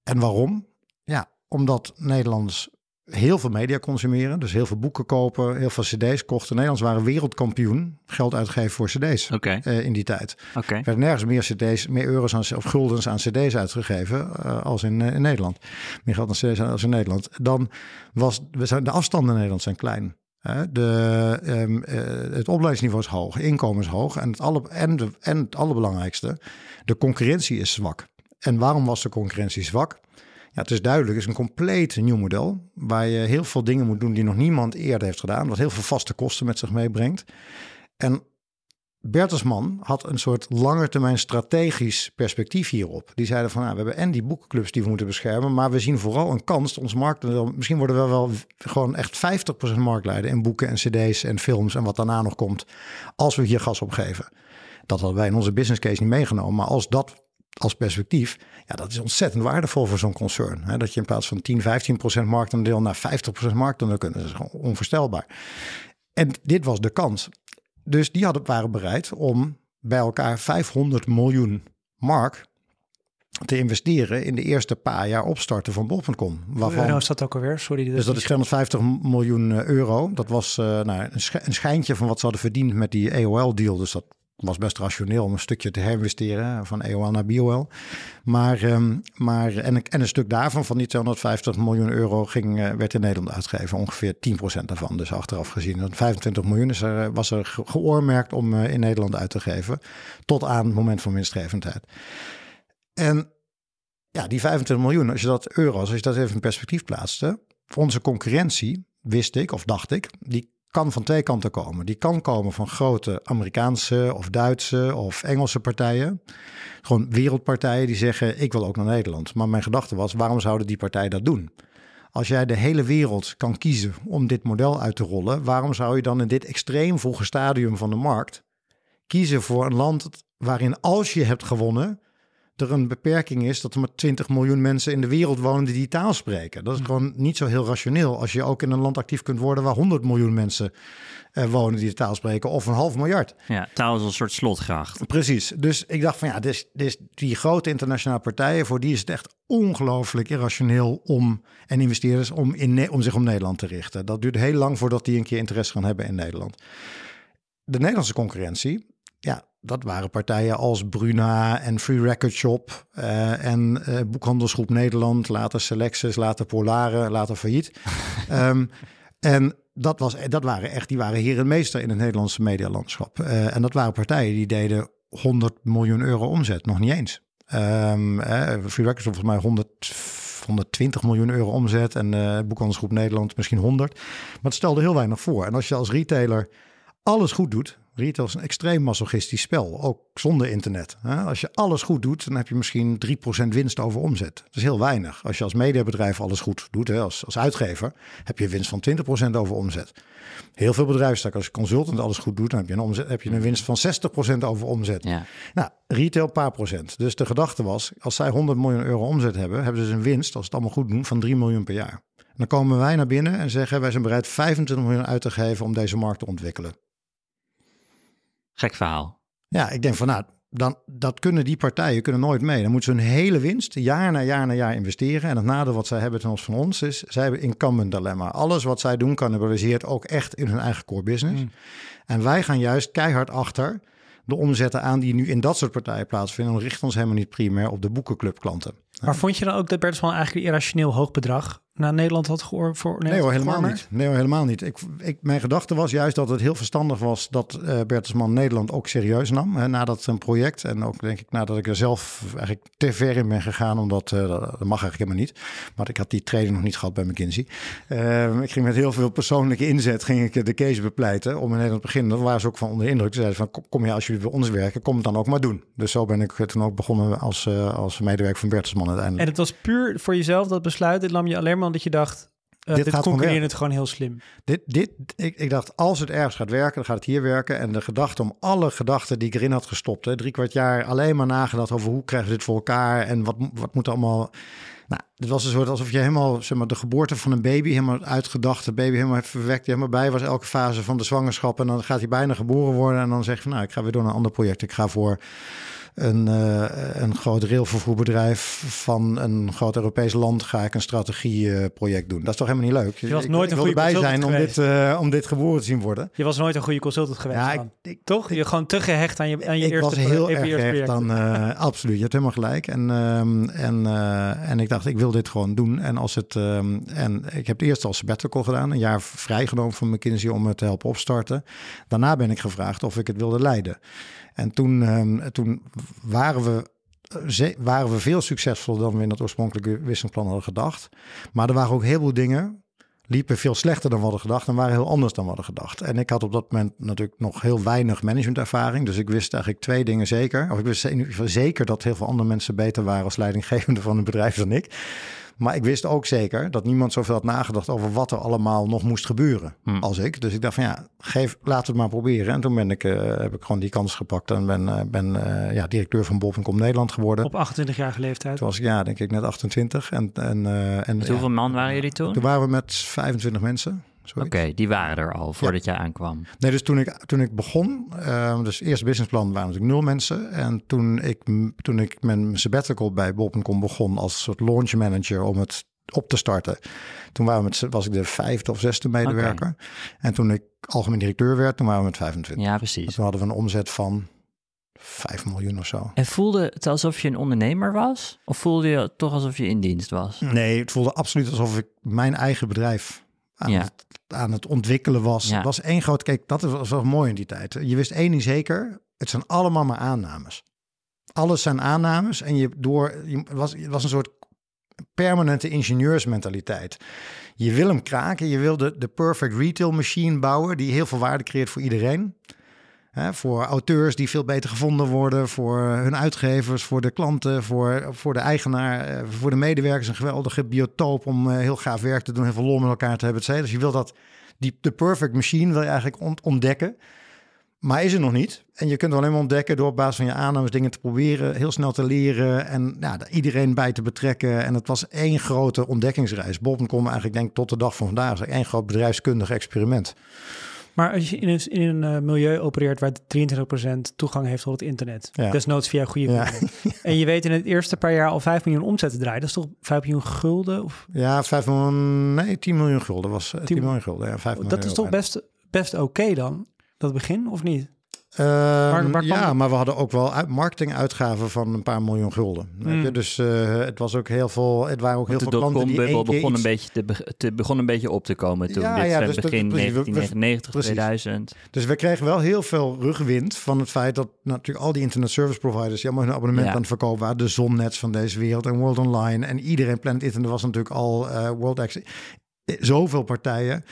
En waarom? Ja, omdat Nederlanders heel veel media consumeren. Dus heel veel boeken kopen, heel veel cd's kochten. Nederlands waren wereldkampioen geld uitgeven voor cd's okay. uh, in die tijd. Okay. Er werden nergens meer cd's, meer euro's aan, of guldens aan cd's uitgegeven uh, als in, uh, in, Nederland. Meer geld aan cd's als in Nederland. Dan was we zijn, de afstanden in Nederland zijn klein. De, um, het opleidingsniveau is hoog, inkomen is hoog en het, alle, en, de, en het allerbelangrijkste, de concurrentie is zwak. En waarom was de concurrentie zwak? Ja, het is duidelijk, het is een compleet nieuw model. Waar je heel veel dingen moet doen die nog niemand eerder heeft gedaan. Wat heel veel vaste kosten met zich meebrengt. En Bertelsman had een soort langetermijn strategisch perspectief hierop. Die zeiden van, nou, we hebben en die boekenclubs die we moeten beschermen, maar we zien vooral een kans. Onze markt, misschien worden we wel gewoon echt 50% marktleider in boeken en cd's en films en wat daarna nog komt, als we hier gas op geven. Dat hadden wij in onze business case niet meegenomen, maar als dat als perspectief, ja, dat is ontzettend waardevol voor zo'n concern. Hè? Dat je in plaats van 10, 15 procent marktaandeel naar 50 procent marktaandeel kunnen, dat is gewoon onvoorstelbaar. En dit was de kans. Dus die hadden, waren bereid om bij elkaar 500 miljoen mark te investeren in de eerste paar jaar opstarten van bol.com. Waarvan... Nou is dat ook alweer? Sorry. Dus dat is 250 miljoen eh, euro. Dat was uh, nou, een, schijntje van wat ze hadden verdiend met die AOL-deal. Dus dat was best rationeel om een stukje te herinvesteren van AOL naar BOL. Maar, um, maar en, en, een stuk daarvan, van die 250 miljoen euro, ging, uh, werd in Nederland uitgegeven. Ongeveer 10% daarvan. Dus achteraf gezien. 25 miljoen is er, was er geoormerkt om uh, in Nederland uit te geven. Tot aan het moment van winstgevendheid. En ja, die 25 miljoen, als je dat euro's, als je dat even in perspectief plaatste, voor onze concurrentie, wist ik of dacht ik, die kan van twee kanten komen. Die kan komen van grote Amerikaanse of Duitse of Engelse partijen. Gewoon wereldpartijen die zeggen: Ik wil ook naar Nederland. Maar mijn gedachte was: waarom zouden die partijen dat doen? Als jij de hele wereld kan kiezen om dit model uit te rollen, waarom zou je dan in dit extreem vroege stadium van de markt kiezen voor een land waarin als je hebt gewonnen, er een beperking is dat er maar 20 miljoen mensen in de wereld wonen die die taal spreken. Dat is hm. gewoon niet zo heel rationeel als je ook in een land actief kunt worden waar 100 miljoen mensen uh, wonen die de taal spreken of een half miljard. Ja, taal is een soort slotgracht. Precies. Dus ik dacht van ja, dus, dus die grote internationale partijen, voor die is het echt ongelooflijk irrationeel om en investeerders om, in, om zich om Nederland te richten. Dat duurt heel lang voordat die een keer interesse gaan hebben in Nederland. De Nederlandse concurrentie, ja, dat waren partijen als Bruna en Free Record Shop uh, en uh, Boekhandelsgroep Nederland, later Selectus, later Polare, later failliet. um, en dat, was, dat waren echt, die waren hier een meester in het Nederlandse medialandschap. Uh, en dat waren partijen die deden 100 miljoen euro omzet, nog niet eens. Um, Free Record Shop volgens mij 100, 120 miljoen euro omzet en uh, Boekhandelsgroep Nederland misschien 100. Maar het stelde heel weinig voor. En als je als retailer alles goed doet, Retail is een extreem masochistisch spel, ook zonder internet. Als je alles goed doet, dan heb je misschien 3% winst over omzet. Dat is heel weinig. Als je als mediabedrijf alles goed doet, als, als uitgever, heb je winst van 20% over omzet. Heel veel bedrijfstakken, als je consultant alles goed doet, dan heb je een, omzet, heb je een winst van 60% over omzet. Ja. Nou, retail paar procent. Dus de gedachte was, als zij 100 miljoen euro omzet hebben, hebben ze dus een winst, als het allemaal goed doen, van 3 miljoen per jaar. dan komen wij naar binnen en zeggen, wij zijn bereid 25 miljoen uit te geven om deze markt te ontwikkelen. Gek verhaal. Ja, ik denk van nou, dan, dat kunnen die partijen kunnen nooit mee. Dan moeten ze hun hele winst jaar na jaar na jaar investeren. En het nadeel wat zij hebben ten opzichte van ons is, zij hebben incumbent dilemma. Alles wat zij doen cannibaliseert ook echt in hun eigen core business. Mm. En wij gaan juist keihard achter de omzetten aan die nu in dat soort partijen plaatsvinden. En richten ons helemaal niet primair op de boekenclub klanten. Maar vond je dan ook dat Bertelsmann eigenlijk een irrationeel hoog bedrag naar Nederland had gehoord voor Nee hoor, helemaal niet. Nee hoor, helemaal niet. Ik, ik, mijn gedachte was juist dat het heel verstandig was dat uh, Bertelsmann Nederland ook serieus nam. Hè, nadat een project en ook denk ik nadat ik er zelf eigenlijk te ver in ben gegaan. Omdat, uh, dat mag eigenlijk helemaal niet. Maar ik had die training nog niet gehad bij McKinsey. Uh, ik ging met heel veel persoonlijke inzet ging ik de case bepleiten om in Nederland te beginnen. Daar waren ze ook van onder indruk. Ze zeiden van kom je als jullie bij ons werken, kom het dan ook maar doen. Dus zo ben ik toen ook begonnen als, als medewerker van Bertelsmann uiteindelijk. En het was puur voor jezelf dat besluit. Dit nam je alleen maar omdat je dacht, uh, dit, dit concurreren het gewoon heel slim. Dit, dit, ik, ik dacht, als het ergens gaat werken, dan gaat het hier werken. En de gedachte om alle gedachten die ik erin had gestopt, hè, drie kwart jaar alleen maar nagedacht over hoe krijgen we dit voor elkaar en wat, wat moet allemaal. Nou, het was een soort alsof je helemaal, zeg maar, de geboorte van een baby, helemaal uitgedacht, de baby helemaal heeft verwekt, helemaal bij was elke fase van de zwangerschap. En dan gaat hij bijna geboren worden. En dan zeg je van, nou, ik ga weer door naar een ander project. Ik ga voor een, uh, een groot railvervoerbedrijf van een groot Europees land ga ik een strategieproject doen. Dat is toch helemaal niet leuk? Je was nooit ik, een goede bij zijn om dit, uh, om dit geboren te zien worden. Je was nooit een goede consultant geweest. Ja, ik, ik, toch? Je gewoon te gehecht aan je, aan je ik eerste was heel erg gehecht dan uh, absoluut. Je hebt helemaal gelijk. En, um, en, en ik dacht, ik wil dit gewoon doen. En als het um, en ik heb het eerst als sabbatical gedaan, een jaar vrijgenomen van McKinsey om het te helpen opstarten. Daarna ben ik gevraagd of ik het wilde leiden. En toen, um, toen waren we waren we veel succesvoller dan we in het oorspronkelijke wisselplan hadden gedacht. Maar er waren ook heel veel dingen, liepen veel slechter dan we hadden gedacht en waren heel anders dan we hadden gedacht. En ik had op dat moment natuurlijk nog heel weinig managementervaring. Dus ik wist eigenlijk twee dingen zeker. Of ik wist zeker dat heel veel andere mensen beter waren als leidinggevende van een bedrijf dan ik. Maar ik wist ook zeker dat niemand zoveel had nagedacht over wat er allemaal nog moest gebeuren hmm. als ik. Dus ik dacht van ja, geef, laat het maar proberen. En toen ben ik, uh, heb ik gewoon die kans gepakt en ben, uh, ben uh, ja, directeur van Bol.com Nederland geworden. Op 28-jarige leeftijd? Toen was ik ja, denk ik net 28. En, en, en, hoeveel man waren jullie toen? Toen waren we met 25 mensen. Oké, die waren er al voordat jij aankwam. Nee, dus toen ik, toen ik begon, uh, dus eerst businessplan waren natuurlijk nul mensen. En toen ik, toen ik met mijn sabbatical bij Bol.com begon als soort launch manager om het op te starten. Toen waren we met, was ik de vijfde of zesde medewerker. En toen ik algemeen directeur werd, toen waren we met 25. Ja, precies. toen hadden we een omzet van 5 miljoen of zo. En voelde het alsof je een ondernemer was? Of voelde je het toch alsof je in dienst was? Nee, het voelde absoluut alsof ik mijn eigen bedrijf aan, ja. het, aan het ontwikkelen was. Ja. Het was één groot... Kijk, dat was wel mooi in die tijd. Je wist één niet zeker. Het zijn allemaal maar aannames. Alles zijn aannames. En je door... Je was, het was een soort permanente ingenieursmentaliteit. Je wil hem kraken. Je wil de, de perfect retail machine bouwen... die heel veel waarde creëert voor iedereen. Voor auteurs die veel beter gevonden worden, voor hun uitgevers, voor de klanten, voor, voor de eigenaar, eh, voor de medewerkers. Een geweldige biotoop om eh, heel gaaf werk te doen, heel veel lol met elkaar te hebben. Dus je wil dat, die, de perfect machine wil je eigenlijk ontdekken. Maar is er nog niet. En je kunt het alleen maar ontdekken door op basis van je aannames dingen te proberen, heel snel te leren en nou, iedereen bij te betrekken. En het was één grote ontdekkingsreis. Bol.com eigenlijk denk tot de dag van vandaag is één groot bedrijfskundig experiment. Maar als je in een, in een uh, milieu opereert waar 23% toegang heeft tot het internet, ja. desnoods via goede ja. en je weet in het eerste paar jaar al 5 miljoen omzet te draaien, dat is toch 5 miljoen gulden? Of? Ja, 5 miljoen, nee, 10 miljoen gulden was 10, 10 miljoen gulden. Ja, 5 dat is toch best, best oké okay dan, dat begin, of niet? Uh, waar, ja, maar we hadden ook wel uit, marketinguitgaven van een paar miljoen gulden. Mm. Dus uh, het was ook heel veel. Het waren ook heel de veel klanten die begon iets... een beetje te, te, begon een beetje op te komen toen. Ja, dit ja, dus begin dat, 1999, 2000. Dus we kregen wel heel veel rugwind van het feit dat natuurlijk al die internet service providers die allemaal hun abonnement ja. aan het verkopen waren, de Zonnets van deze wereld en World Online en iedereen Planet Internet was natuurlijk al uh, World X. Zoveel partijen.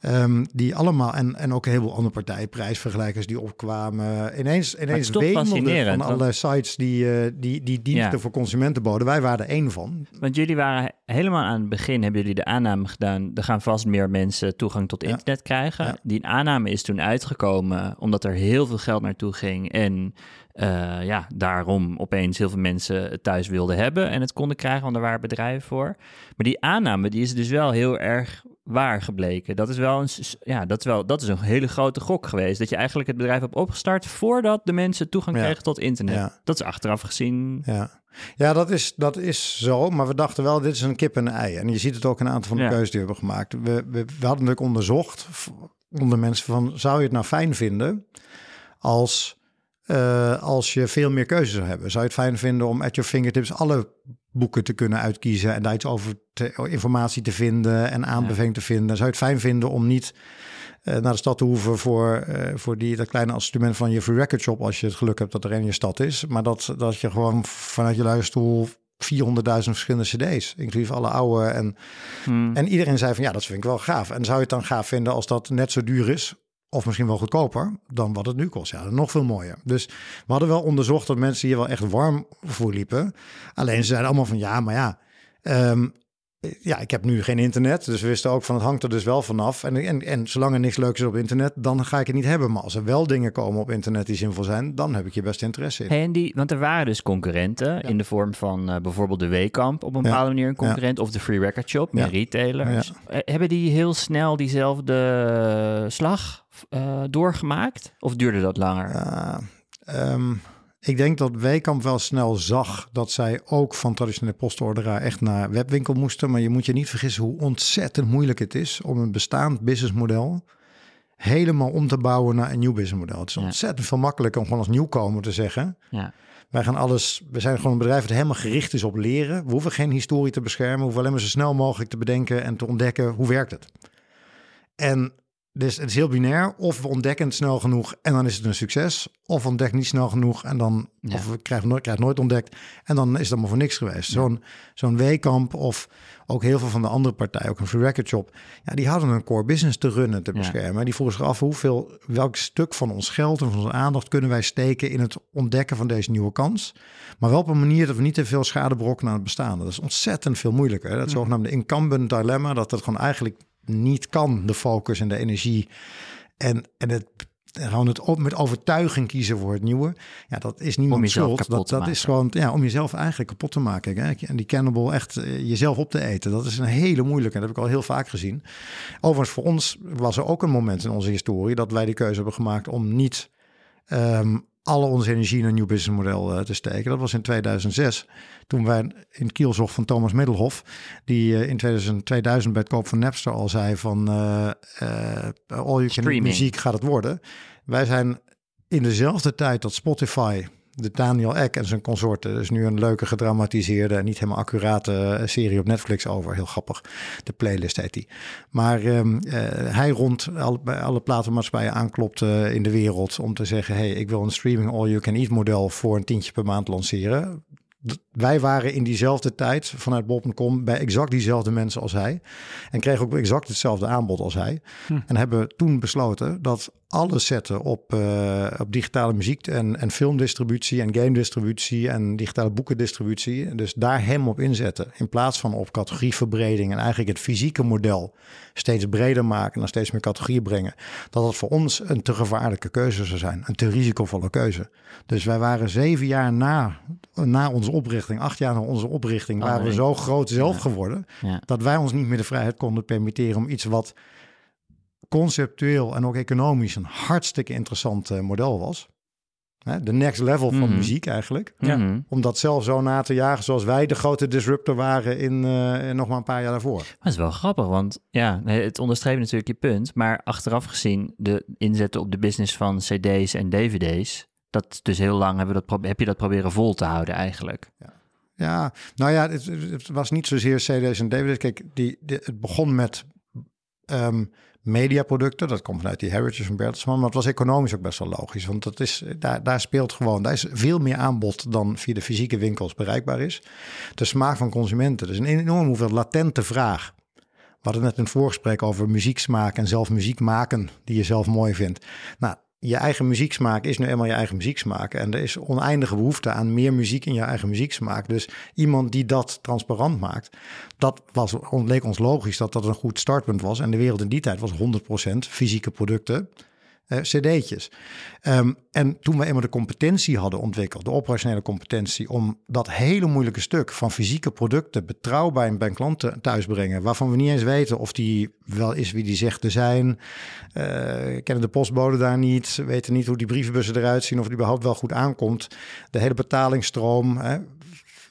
Um, die allemaal, en, en ook een heleboel andere partijen, prijsvergelijkers die opkwamen. Ineens, ineens wemelden van alle sites die, uh, die, die diensten ja. voor consumenten boden. Wij waren er één van. Want jullie waren helemaal aan het begin, hebben jullie de aanname gedaan, er gaan vast meer mensen toegang tot internet ja. krijgen. Ja. Die aanname is toen uitgekomen omdat er heel veel geld naartoe ging en uh, ja, daarom opeens heel veel mensen het thuis wilden hebben en het konden krijgen, want er waren bedrijven voor. Maar die aanname, die is dus wel heel erg waar gebleken. Dat is wel een, ja, dat is wel, dat is een hele grote gok geweest. Dat je eigenlijk het bedrijf hebt opgestart voordat de mensen toegang kregen tot internet. Ja. Dat is achteraf gezien. Ja. Ja, dat is, dat is zo. Maar we dachten wel, dit is een kip en een ei. En je ziet het ook een aantal van de ja. keuzes die we hebben gemaakt. We, we, we hadden natuurlijk onderzocht onder mensen van... zou je het nou fijn vinden als uh, als je veel meer keuzes zou hebben. Zou je het fijn vinden om at your fingertips alle boeken te kunnen uitkiezen en daar iets over te, informatie te vinden en aanbeveling te vinden? Zou je het fijn vinden om niet uh, naar de stad te hoeven voor, uh, voor die, dat kleine assortiment van je free record shop als je het geluk hebt dat er in je stad is, maar dat, dat je gewoon vanuit je luisterstoel 400.000 verschillende cd's, inclusief alle oude. En, hmm. en iedereen zei van ja, dat vind ik wel gaaf. En zou je het dan gaaf vinden als dat net zo duur is of misschien wel goedkoper dan wat het nu kost. Ja, nog veel mooier. Dus we hadden wel onderzocht dat mensen hier wel echt warm voor liepen. Alleen ze zeiden allemaal van ja, maar ja, um, ja, ik heb nu geen internet. Dus we wisten ook van het hangt er dus wel vanaf. En, en, en zolang er niks leuks is op internet, dan ga ik het niet hebben. Maar als er wel dingen komen op internet die zinvol zijn, dan heb ik je best interesse in. Hey, en die, want er waren dus concurrenten ja. in de vorm van uh, bijvoorbeeld de Weekamp op een bepaalde ja. manier een concurrent. Of de Free Record Shop, meer retailers. Uh, hebben die heel snel diezelfde slag uh, doorgemaakt? Of duurde dat langer? Um, ik denk dat Weekamp wel snel zag dat zij ook van traditionele postorderaar echt naar webwinkel moesten. Maar je moet je niet vergissen hoe ontzettend moeilijk het is om een bestaand businessmodel helemaal om te bouwen naar een nieuw businessmodel. Het is ja. ontzettend veel makkelijker om gewoon als nieuwkomer te zeggen. Ja. Wij gaan alles, we zijn gewoon een bedrijf dat helemaal gericht is op leren. We hoeven geen historie te beschermen, we hoeven alleen maar zo snel mogelijk te bedenken en te ontdekken hoe werkt het. En dus het is heel binair. Of we ontdekken het snel genoeg en dan is het een succes. Of we ontdekken niet snel genoeg en dan... Ja. Of we krijgen nooit, krijgen nooit ontdekt en dan is het allemaal voor niks geweest. Ja. Zo'n zo'n Weekamp of ook heel veel van de andere partijen, ook een Free Record Shop... Ja, die hadden een core business te runnen, te beschermen. Ja. Die vroegen zich af hoeveel, welk stuk van ons geld en van onze aandacht... kunnen wij steken in het ontdekken van deze nieuwe kans. Maar wel op een manier dat we niet te veel schade berokkenen aan het bestaan. Dat is ontzettend veel moeilijker. Dat zogenaamde incumbent dilemma, dat het gewoon eigenlijk niet kan, de focus en de energie. En, en het, gewoon het op, met overtuiging kiezen voor het nieuwe. Ja, dat is niemand schuld. Dat, dat is gewoon ja, om jezelf eigenlijk kapot te maken. Hè? En die cannibal echt uh, jezelf op te eten. Dat is een hele moeilijke. Dat heb ik al heel vaak gezien. Overigens, voor ons was er ook een moment in onze historie dat wij de keuze hebben gemaakt om niet um, alle onze energie in een nieuw businessmodel uh, te steken. Dat was in 2006, toen wij in Kiel zocht van Thomas Middelhof, die uh, in 2000, 2000 bij het koop van Napster al zei van uh, all you can muziek gaat het worden. Wij zijn in dezelfde tijd dat Spotify de Daniel Ek en zijn consorten. Dus nu een leuke gedramatiseerde niet helemaal accurate eh, serie op Netflix over. Heel grappig. De playlist heet die. Maar um, uh, hij rond al, bij alle platenmaatschappijen aanklopt in de wereld om te zeggen: hey, ik wil een streaming all you can eat model voor een tientje per maand lanceren wij waren in diezelfde tijd vanuit Bob.com bij exact diezelfde mensen als hij. En kregen ook exact hetzelfde aanbod als hij. Hm. En hebben toen besloten dat alles zetten op, uh, op digitale muziek en, en filmdistributie en game distributie en digitale boekendistributie. Dus daar hem op inzetten. In plaats van op categorieverbreding en eigenlijk het fysieke model steeds breder maken en naar steeds meer categorieën brengen. Dat dat voor ons een te gevaarlijke keuze zou zijn. Een te risicovolle keuze. Dus wij waren zeven jaar na, na onze oprichting, acht jaar na onze oprichting, waren we zo groot zelf geworden. Dat wij ons niet meer de vrijheid konden permitteren om iets wat conceptueel en ook economisch een hartstikke interessant uh, model was. De next level van mhm. muziek eigenlijk. Ja. Mhm. Om dat zelf zo na te jagen zoals wij de grote disruptor waren in uh, nog maar een paar jaar daarvoor. Dat is wel grappig, want ja, het onderstreept natuurlijk je punt. Maar achteraf gezien, de inzetten op de business van cd's en dvd's... dat dus heel lang hebben dat, heb je dat proberen vol te houden eigenlijk. Ja. Ja, nou ja, het, was niet zozeer CD's en DVD's. Kijk, die, het begon met um, mediaproducten. Dat komt vanuit die heritage van Bertelsmann. Maar het was economisch ook best wel logisch. Want dat is, daar, daar speelt gewoon, daar is veel meer aanbod dan via de fysieke winkels bereikbaar is. De smaak van consumenten. Dus een enorm hoeveel latente vraag. We hadden net een voorgesprek over muzieksmaak en zelf muziek maken die je zelf mooi vindt. Nou, je eigen muzieksmaak is nu eenmaal je eigen muzieksmaak. En er is oneindige behoefte aan meer muziek in je eigen muzieksmaak. Dus iemand die dat transparant maakt, dat was, leek ons logisch dat dat een goed startpunt was. En de wereld in die tijd was 100% fysieke producten uh, cd'tjes. Um, en toen we eenmaal de competentie hadden ontwikkeld, de operationele competentie, om dat hele moeilijke stuk van fysieke producten betrouwbaar bij een klant te, thuis brengen, waarvan we niet eens weten of die wel is wie die zegt te zijn, uh, kennen de postbode daar niet, weten niet hoe die brievenbussen eruit zien, of die überhaupt wel goed aankomt. De hele betalingsstroom,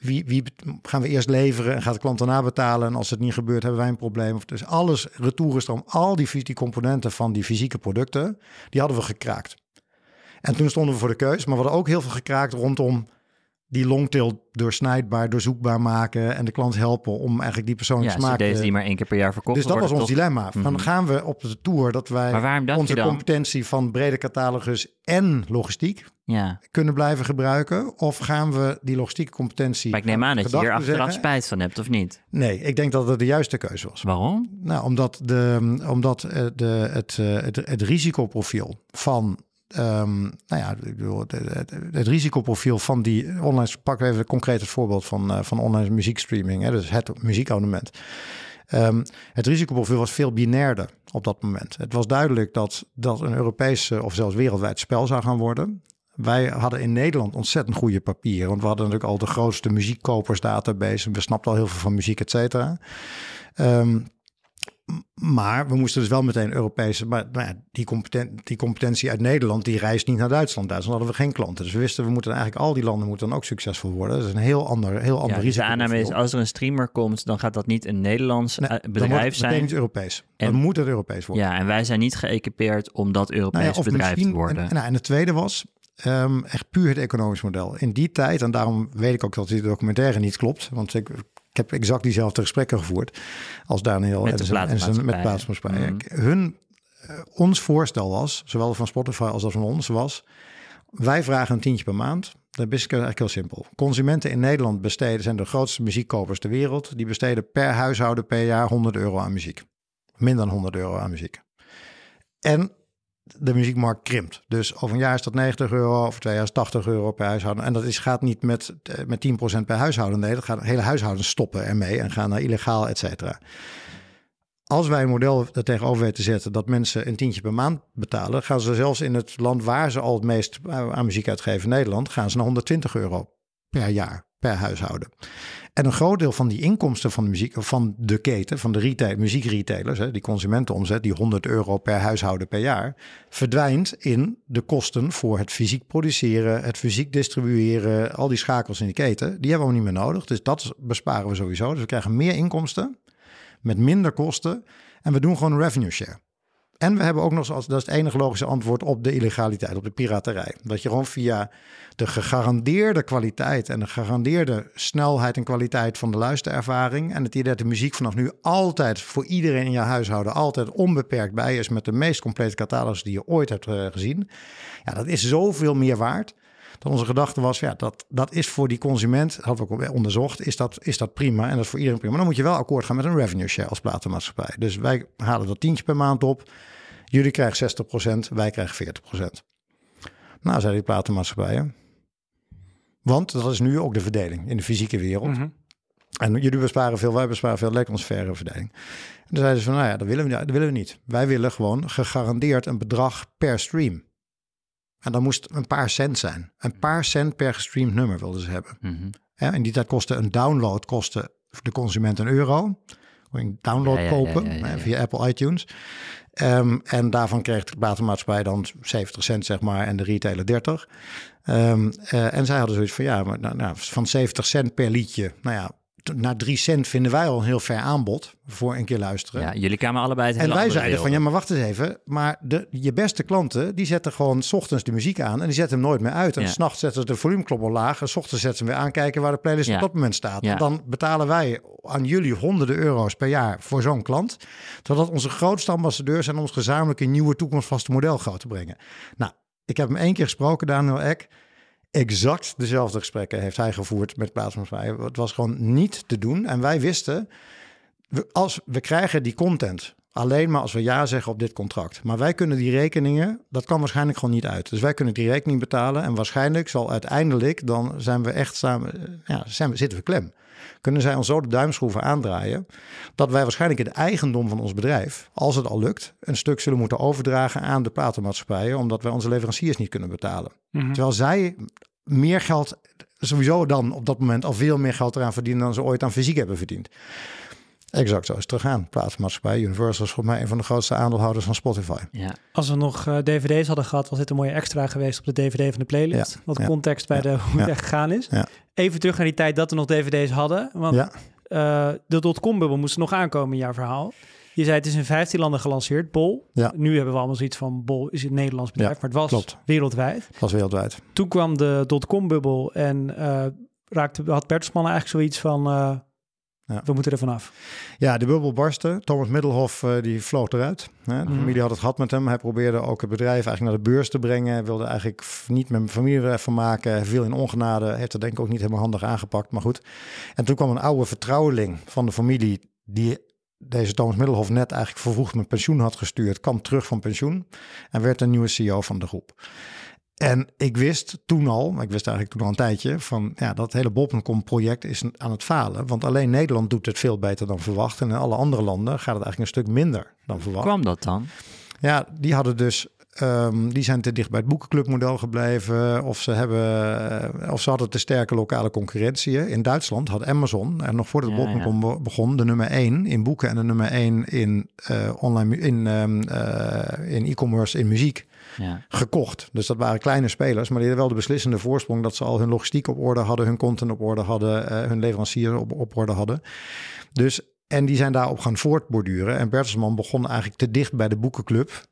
wie, wie gaan we eerst leveren en gaat de klant daarna betalen? En als het niet gebeurt, hebben wij een probleem. Dus alles, retourenstroom, al die, die componenten van die fysieke producten, die hadden we gekraakt. En toen stonden we voor de keus, maar we hadden ook heel veel gekraakt rondom die longtail doorsnijdbaar, doorzoekbaar maken en de klant helpen om eigenlijk die persoonlijke ja, smaak... Ja, die maar één keer per jaar verkocht Dus dat was ons dilemma. Van mhm. gaan we op de tour dat wij onze competentie van brede catalogus en logistiek ja. kunnen blijven gebruiken? Of gaan we die logistieke competentie... Maar ik neem aan dat je hier achteraf spijt van hebt, of niet? Nee, ik denk dat het de juiste keuze was. Waarom? Nou, omdat, de, omdat eh, de, het, eh, het, het risicoprofiel van Um, nou ja, het, het, risicoprofiel van die online. Pak even concreet het voorbeeld van, uh, van online muziekstreaming. Hè, dus het muziekabonnement. Um, het risicoprofiel was veel binairder op dat moment. Het was duidelijk dat dat een Europese of zelfs wereldwijd spel zou gaan worden. Wij hadden in Nederland ontzettend goede papieren. Want we hadden natuurlijk al de grootste muziekkopersdatabase. We snapten al heel veel van muziek, et cetera. Um, maar we moesten dus wel meteen Europese. Maar nou ja, die, competent, die competentie uit Nederland, die reist niet naar Duitsland. Duitsland hadden we geen klanten. Dus we wisten, we moeten eigenlijk al die landen moeten dan ook succesvol worden. Dat is een heel ander, heel ander ja, risico. De aanname is, als er een streamer komt, dan gaat dat niet een Nederlands nee, eh, bedrijf zijn. Nee, niet Europees. En, dan moet het Europees worden. Ja, en wij zijn niet geëquipeerd om dat Europees nou ja, bedrijf te worden. En, nou, en het tweede was, Um, echt puur het economisch model. In die tijd, en daarom weet ik ook dat die documentaire niet klopt, want ik ik heb exact diezelfde gesprekken gevoerd als Daniel met en, zijn, en zijn met plaatsmaatschappij. Mm. Hun, uh, ons voorstel was, zowel van Spotify als dat van ons, was... wij vragen een tientje per maand. Dat is eigenlijk heel simpel. Consumenten in Nederland besteden, zijn de grootste muziekkopers ter wereld. Die besteden per huishouden per jaar 100 euro aan muziek. Minder dan 100 euro aan muziek. En de muziekmarkt krimpt. Dus over een jaar is dat 90 euro, over twee jaar is 80 euro per huishouden. En dat is, gaat niet met, eh, met 10% per huishouden. Nee, dat gaat hele huishoudens stoppen ermee en gaan naar illegaal, et cetera. als wij een model er tegenover weten te zetten dat mensen een tientje per maand betalen, gaan ze zelfs in het land waar ze al het meest aan muziek uitgeven, Nederland, gaan ze naar 120 euro per jaar per huishouden. En een groot deel van die inkomsten van de muziek, van de keten, van de retail, muziekretailers, hè, die consumentenomzet, die 100 euro per huishouden per jaar, verdwijnt in de kosten voor het fysiek produceren, het fysiek distribueren, al die schakels in de keten. Die hebben we niet meer nodig. Dus dat besparen we sowieso. Dus we krijgen meer inkomsten met minder kosten. En we doen gewoon een revenue share. En we hebben ook nog, dat is het enige logische antwoord op de illegaliteit, op de piraterij. Dat je gewoon via de gegarandeerde kwaliteit en de gegarandeerde snelheid en kwaliteit van de luisterervaring. En het idee dat de muziek vanaf nu altijd voor iedereen in je huishouden altijd onbeperkt bij is met de meest complete catalogus die je ooit hebt eh, gezien. Ja, dat is zoveel meer waard. Dat onze gedachte was, ja, dat, dat is voor die consument, hadden we ook onderzocht, is dat, is dat prima en dat is voor iedereen prima. Maar dan moet je wel akkoord gaan met een revenue share als platenmaatschappij. Dus wij halen dat tientje per maand op. Jullie krijgen 60%, wij krijgen 40%. Nou, zeiden die platenmaatschappijen. Want dat is nu ook de verdeling in de fysieke wereld. Mhm. En jullie besparen veel, wij besparen veel, lijkt ons verre verdeling. En toen zeiden ze van, nou ja, dat willen, we, dat willen we niet. Wij willen gewoon gegarandeerd een bedrag per stream. En dat moest een paar cent zijn. Een paar cent per gestreamd nummer wilden ze hebben. Mhm. Ja, in die tijd kostte een download kostte de consument een euro. Kon je een download Ja, ja, ja, kopen hè, via Apple iTunes. Ehm, en daarvan kreeg de platenmaatschappij dan 70 cent, zeg maar, en de retailer 30. Ehm, eh, en zij hadden zoiets van, ja, maar nou, nou, van 70 cent per liedje. Nou ja, naar 3 cent vinden wij al een heel ver aanbod voor een keer luisteren. Ja, jullie kwamen allebei het En wij zeiden van, ja, maar wacht eens even. Maar de, je beste klanten, die zetten gewoon 's ochtends de muziek aan... en die zetten hem nooit meer uit. En Ja. s s'nachts zetten ze de volumeknop al laag... en s ochtends zetten ze hem weer aan, kijken waar de playlist Ja. op dat moment staat. Ja. En dan betalen wij aan jullie honderden euro's per jaar voor zo'n klant... totdat onze grootste ambassadeurs zijn... om ons gezamenlijk een nieuwe toekomstvaste model groot te brengen. Nou, ik heb hem één keer gesproken, Daniel Eck... Exact dezelfde gesprekken heeft hij gevoerd met plaatsmaatschappij. Het was gewoon niet te doen. En wij wisten, als we krijgen die content alleen maar als we ja zeggen op dit contract. Maar wij kunnen die rekeningen, dat kan waarschijnlijk gewoon niet uit. Dus wij kunnen die rekening betalen en waarschijnlijk zal uiteindelijk dan zijn we echt samen, eh, ja, zijn we, zitten we klem. Kunnen zij ons zo de duimschroeven aandraaien dat wij waarschijnlijk het eigendom van ons bedrijf, als het al lukt, een stuk zullen moeten overdragen aan de platenmaatschappijen, omdat wij onze leveranciers niet kunnen betalen. Mhm. Terwijl zij meer geld, sowieso dan op dat moment al veel meer geld eraan verdienen dan ze ooit aan fysiek hebben verdiend. Exact zo is het teruggaan. Platenmaatschappij, Universal is volgens mij een van de grootste aandeelhouders van Spotify. Ja. Als we nog eh, dvd's hadden gehad, was dit een mooie extra geweest op de dvd van de playlist. Ja, Wat ja, context bij ja, de, hoe het ja. echt gegaan is. Ja. Even terug naar die tijd dat we nog dvd's hadden. Want Ja, eh, de dotcom-bubbel moest nog aankomen in jouw verhaal. Je zei het is in 15 landen gelanceerd, Bol. Ja. Nu hebben we allemaal zoiets van Bol is een Nederlands bedrijf, Ja, maar het was klopt. wereldwijd. was wereldwijd. Toen kwam de dotcom-bubbel en eh, raakte, had Bertelsmann eigenlijk zoiets van... eh, Ja. We moeten er vanaf. Ja, de bubbel barstte. Thomas Middelhoff eh, die vloog eruit. Hè. De Mhm. familie had het gehad met hem. Hij probeerde ook het bedrijf eigenlijk naar de beurs te brengen. Hij wilde eigenlijk niet met mijn familie even maken. Hij viel in ongenade. Heeft dat denk ik ook niet helemaal handig aangepakt. Maar goed. En toen kwam een oude vertrouweling van de familie... die deze Thomas Middelhoff net eigenlijk vervroegd met pensioen had gestuurd... kwam terug van pensioen en werd een nieuwe CEO van de groep. En ik wist toen al, maar ik wist eigenlijk toen al een tijdje, van ja, dat hele Bol.com project is aan het falen. Want alleen Nederland doet het veel beter dan verwacht. En in alle andere landen gaat het eigenlijk een stuk minder dan verwacht. Kwam dat dan? Ja, die hadden dus. ehm, die zijn te dicht bij het boekenclubmodel gebleven. Of ze, hebben, eh, of ze hadden te sterke lokale concurrentie. In Duitsland had Amazon, en nog voordat Ja, Bol.com begon, de nummer 1 in boeken en de nummer 1 in, eh, online, in, ehm, eh, in e-commerce in muziek Ja. gekocht. Dus dat waren kleine spelers, maar die hadden wel de beslissende voorsprong dat ze al hun logistiek op orde hadden, hun content op orde hadden, eh, hun leveranciers op, op orde hadden. Dus, en die zijn daarop gaan voortborduren. En Bertelsmann begon eigenlijk te dicht bij de boekenclub.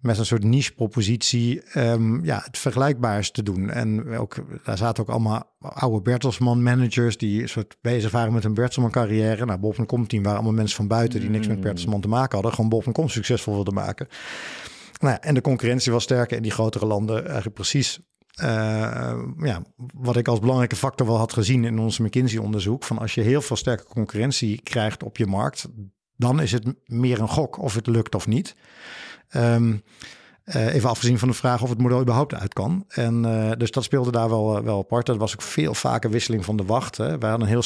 Met een soort niche-propositie, ehm, ja, het vergelijkbaars te doen. En ook, daar zaten ook allemaal oude Bertelsmann-managers die een soort bezig waren met hun Bertelsmann-carrière. Nou, Bob.com-team waren allemaal mensen van buiten die niks met Bertelsmann te maken hadden. Gewoon Bob.com succesvol wilden maken. Nou en de concurrentie was sterker in die grotere landen. Eigenlijk precies eh, ja, wat ik als belangrijke factor wel had gezien in ons McKinsey-onderzoek. Van als je heel veel sterke concurrentie krijgt op je markt, dan is het meer een gok of het lukt of niet. Ehm, Uh, even afgezien van de vraag of het model überhaupt uit kan. En uh, dus dat speelde daar wel, wel apart. Er was ook veel vaker wisseling van de wacht. Hè. Wij hadden een heel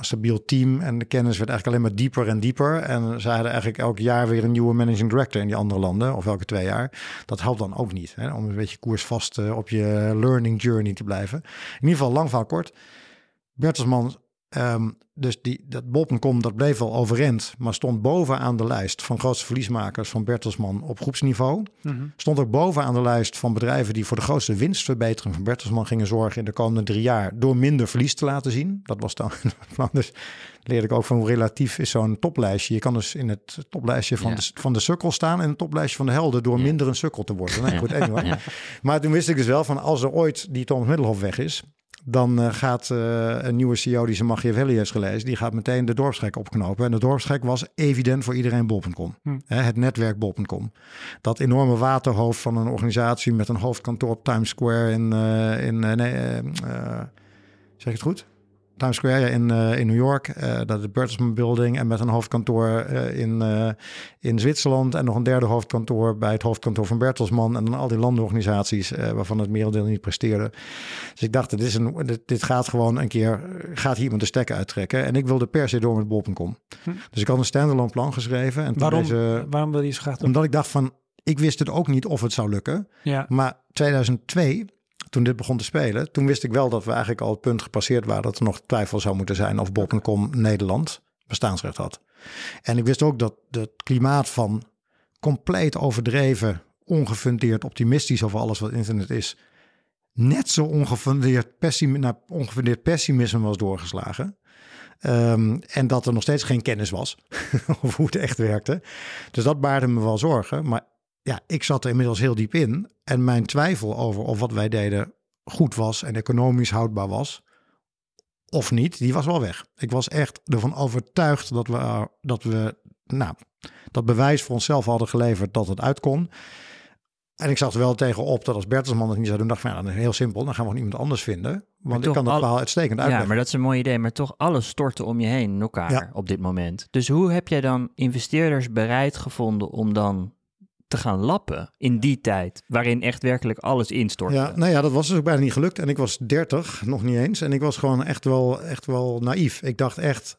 stabiel, team en de kennis werd eigenlijk alleen maar dieper en dieper. En zij hadden eigenlijk elk jaar weer een nieuwe managing director in die andere landen, of elke twee jaar. Dat helpt dan ook niet, hè, om een beetje koersvast op je learning journey te blijven. In ieder geval, lang van kort. Bertelsman Um, dus die, dat Bol.com dat bleef wel overeind, maar stond bovenaan de lijst van grootste verliesmakers van Bertelsmann op groepsniveau. Mm Stond ook bovenaan de lijst van bedrijven die voor de grootste winstverbetering van Bertelsmann gingen zorgen in de komende drie jaar door minder verlies te laten zien. Dat was dan dus leerde ik ook van hoe relatief is zo'n toplijstje. Je kan dus in het toplijstje van, de, van de sukkel staan en het toplijstje van de helden door minder een sukkel te worden. Nee, goed, anyway. Maar toen wist ik dus wel van als er ooit die Thomas Middelhof weg is, dan uh, gaat uh, een nieuwe CEO die zijn Machiavelli heeft gelezen, die gaat meteen de dorpsgek opknopen. En de dorpsgek was evident voor iedereen bol.com. Hm. Het netwerk bol.com. Dat enorme waterhoofd van een organisatie met een hoofdkantoor op Times Square in, uh, in nee, zeg ik het goed? Times Square in, uh, in New York. Uh, dat is Bertelsmann Building. En met een hoofdkantoor uh, in, in Zwitserland. En nog een derde hoofdkantoor bij het hoofdkantoor van Bertelsmann. En dan al die landenorganisaties waarvan het merendeel niet presteerde. Dus ik dacht, dit, is een, dit, dit, gaat gewoon een keer, gaat hier iemand de stekker uittrekken. En ik wilde per se door met bol.com. Hm. Dus ik had een standalone plan geschreven. En waarom, deze, waarom wil je zo graag Omdat ik dacht van, ik wist het ook niet of het zou lukken. Ja. Maar 2002 toen dit begon te spelen, toen wist ik wel dat we eigenlijk al het punt gepasseerd waren dat er nog twijfel zou moeten zijn of Bol.com Nederland bestaansrecht had. En ik wist ook dat het klimaat van compleet overdreven, ongefundeerd optimistisch over alles wat internet is, net zo ongefundeerd, ongefundeerd pessimisme was doorgeslagen. Um, en dat er nog steeds geen kennis was over hoe het echt werkte. Dus dat baarde me wel zorgen. Maar ja, ik zat er inmiddels heel diep in. En mijn twijfel over of wat wij deden goed was en economisch houdbaar was, of niet, die was wel weg. Ik was echt ervan overtuigd dat we, dat we nou, dat bewijs voor onszelf hadden geleverd dat het uit kon. En ik zag er wel tegenop dat als Bertelsman het niet zou doen, dacht van ja, dan heel simpel, dan gaan we iemand anders vinden. Want ik kan dat verhaal uitstekend uitleggen. Ja, maar dat is een mooi idee. Maar toch alles storten om je heen elkaar op dit moment. Dus hoe heb jij dan investeerders bereid gevonden om dan te gaan lappen in die tijd, waarin echt werkelijk alles instortte. Ja, nou ja, dat was dus ook bijna niet gelukt. En ik was 30, nog niet eens. En ik was gewoon echt wel, echt wel naïef. Ik dacht echt,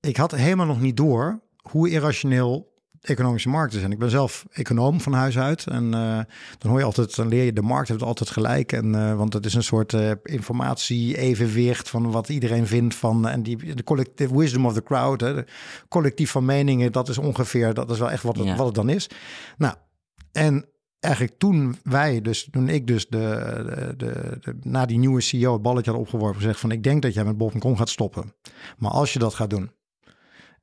ik had helemaal nog niet door hoe irrationeel economische markten zijn. Ik ben zelf econoom van huis uit. En uh, dan hoor je altijd, dan leer je de markt heeft altijd gelijk. En uh, want het is een soort uh, informatie evenwicht van wat iedereen vindt van en die de collective wisdom of the crowd, hè, de collectief van meningen, dat is ongeveer, dat is wel echt wat het, ja. wat het dan is. Nou, en eigenlijk toen wij, dus toen ik dus de, de, de, na die nieuwe CEO het balletje had opgeworpen, gezegd van ik denk dat jij met Bob.com gaat stoppen. Maar als je dat gaat doen,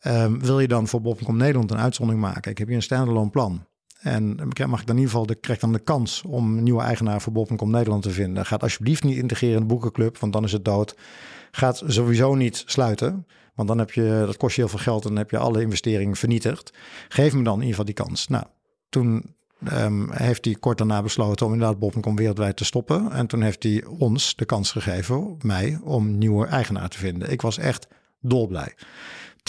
um, wil je dan voor Bob.com Nederland een uitzondering maken? Ik heb hier een standalone plan. En mag ik dan in ieder geval de, krijg dan de kans om een nieuwe eigenaar voor Bob.com Nederland te vinden. Gaat alsjeblieft niet integreren in de boekenclub, want dan is het dood. Gaat sowieso niet sluiten, want dan heb je, dat kost je heel veel geld en dan heb je alle investeringen vernietigd. Geef me dan in ieder geval die kans. Nou, toen Um, heeft hij kort daarna besloten om inderdaad Bol.com wereldwijd te stoppen. En toen heeft hij ons de kans gegeven, mij, om een nieuwe eigenaar te vinden. Ik was echt dolblij.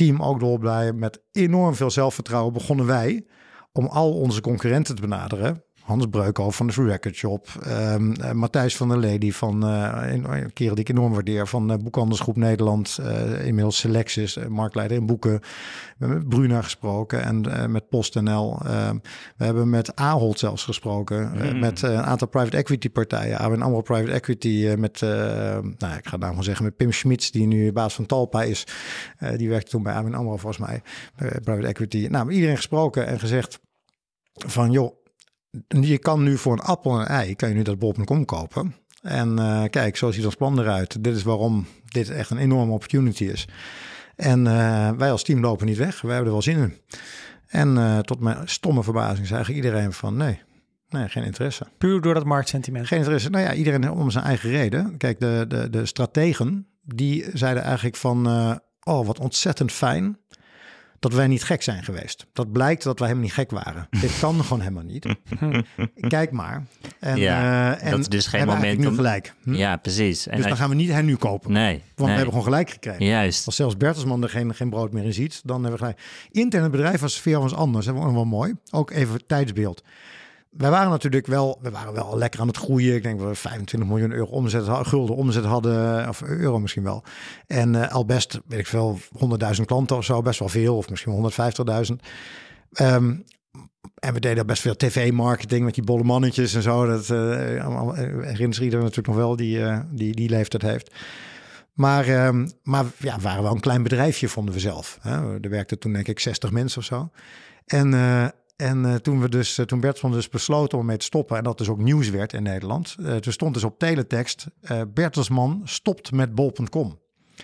Team ook dolblij. Met enorm veel zelfvertrouwen begonnen wij om al onze concurrenten te benaderen. Hans Breukhoff van de Record Shop. Um, uh, Matthijs van der Lady van uh, een kerel die ik enorm waardeer. Van uh, Boekhandelsgroep Nederland. inmiddels Selectis, marktleider in boeken. We hebben met Bruna gesproken en met PostNL. Ehm, we hebben met Ahold zelfs gesproken. Mm. met een aantal private equity partijen. ABN AMRO Private Equity met, nou ik ga nou gewoon zeggen, met Pim Schmitz. Die nu baas van Talpa is. die werkte toen bij ABN AMRO volgens mij. private equity. Nou, iedereen gesproken en gezegd van joh, je kan nu voor een appel en een ei, kan je nu dat bol.com kopen. En uh, kijk, zo ziet ons plan eruit. Dit is waarom dit echt een enorme opportunity is. En uh, wij als team lopen niet weg. Wij hebben er wel zin in. En uh, tot mijn stomme verbazing zei eigenlijk iedereen van nee, nee, geen interesse. Puur door dat marktsentiment? Geen interesse. Nou ja, iedereen om zijn eigen reden. Kijk, de, de, de strategen, die zeiden eigenlijk van... oh, wat ontzettend fijn dat wij niet gek zijn geweest. Dat blijkt dat wij helemaal niet gek waren. Dit kan gewoon helemaal niet. Kijk maar. En, ja, uh, en dat is dus geen moment om... gelijk. Hm? Ja, precies. En dus dan gaan we niet hen nu kopen. Nee. Want we hebben gewoon gelijk gekregen. Juist. Als zelfs Bertelsman er geen, geen brood meer in ziet, dan hebben we gelijk. Intern het bedrijf was veel was anders. Dat was wel mooi. Ook even tijdsbeeld. Wij waren natuurlijk wel, we waren wel lekker aan het groeien. Ik denk dat we 25 miljoen euro omzet, gulden omzet hadden, of euro misschien wel. En uh, al best, weet ik veel, 100.000 klanten of zo, best wel veel, of misschien 150.000. Um, en we deden best veel tv-marketing met die bolle mannetjes en zo. Dat uh, herinnert natuurlijk nog wel die, die, die leeftijd heeft. Maar, uh, maar ja, we waren wel een klein bedrijfje, vonden we zelf. Hè? Er werkten toen denk ik 60 mensen of zo. En, en toen we dus, toen Bertelsmann dus besloten om mee te stoppen... en dat dus ook nieuws werd in Nederland... toen stond dus op teletext... Bertelsmann stopt met bol.com.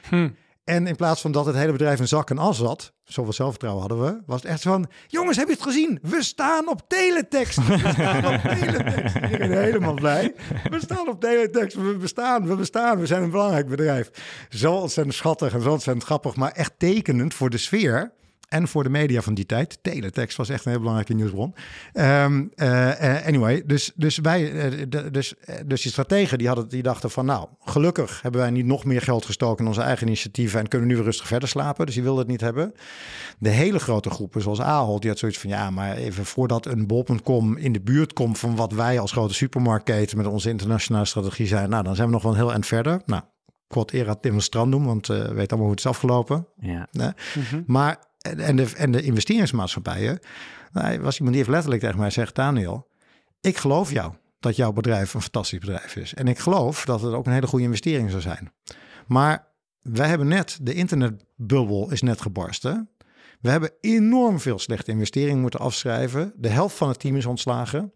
Hm. En in plaats van dat het hele bedrijf in zak en as zat, zoveel zelfvertrouwen hadden we, was het echt van: jongens, heb je het gezien? We staan op teletext. We staan op teletext. Ik ben helemaal blij. We staan op teletext. We bestaan, we bestaan. We zijn een belangrijk bedrijf. Zo ontzettend schattig en zo ontzettend grappig, maar echt tekenend voor de sfeer en voor de media van die tijd. Teletext was echt een heel belangrijke nieuwsbron. Um, uh, anyway, dus, dus wij, de, dus, dus die strategen die, hadden, die dachten van nou, gelukkig hebben wij niet nog meer geld gestoken in onze eigen initiatieven en kunnen nu weer rustig verder slapen. Dus die wilden het niet hebben. De hele grote groepen, zoals Ahold, die had zoiets van ja, maar even voordat een bol.com in de buurt komt van wat wij als grote supermarktketen met onze internationale strategie zijn, nou dan zijn we nog wel heel eind verder. Nou, quod era doen, want uh, weet allemaal hoe het is afgelopen. Ja. Nee? Mm -hmm. Maar en de, en de investeringsmaatschappijen. Nou, was iemand die heeft letterlijk tegen mij zegt: Daniel, ik geloof jou dat jouw bedrijf een fantastisch bedrijf is. En ik geloof dat het ook een hele goede investering zou zijn. Maar wij hebben net, de internetbubbel is net gebarsten. We hebben enorm veel slechte investeringen moeten afschrijven. De helft van het team is ontslagen.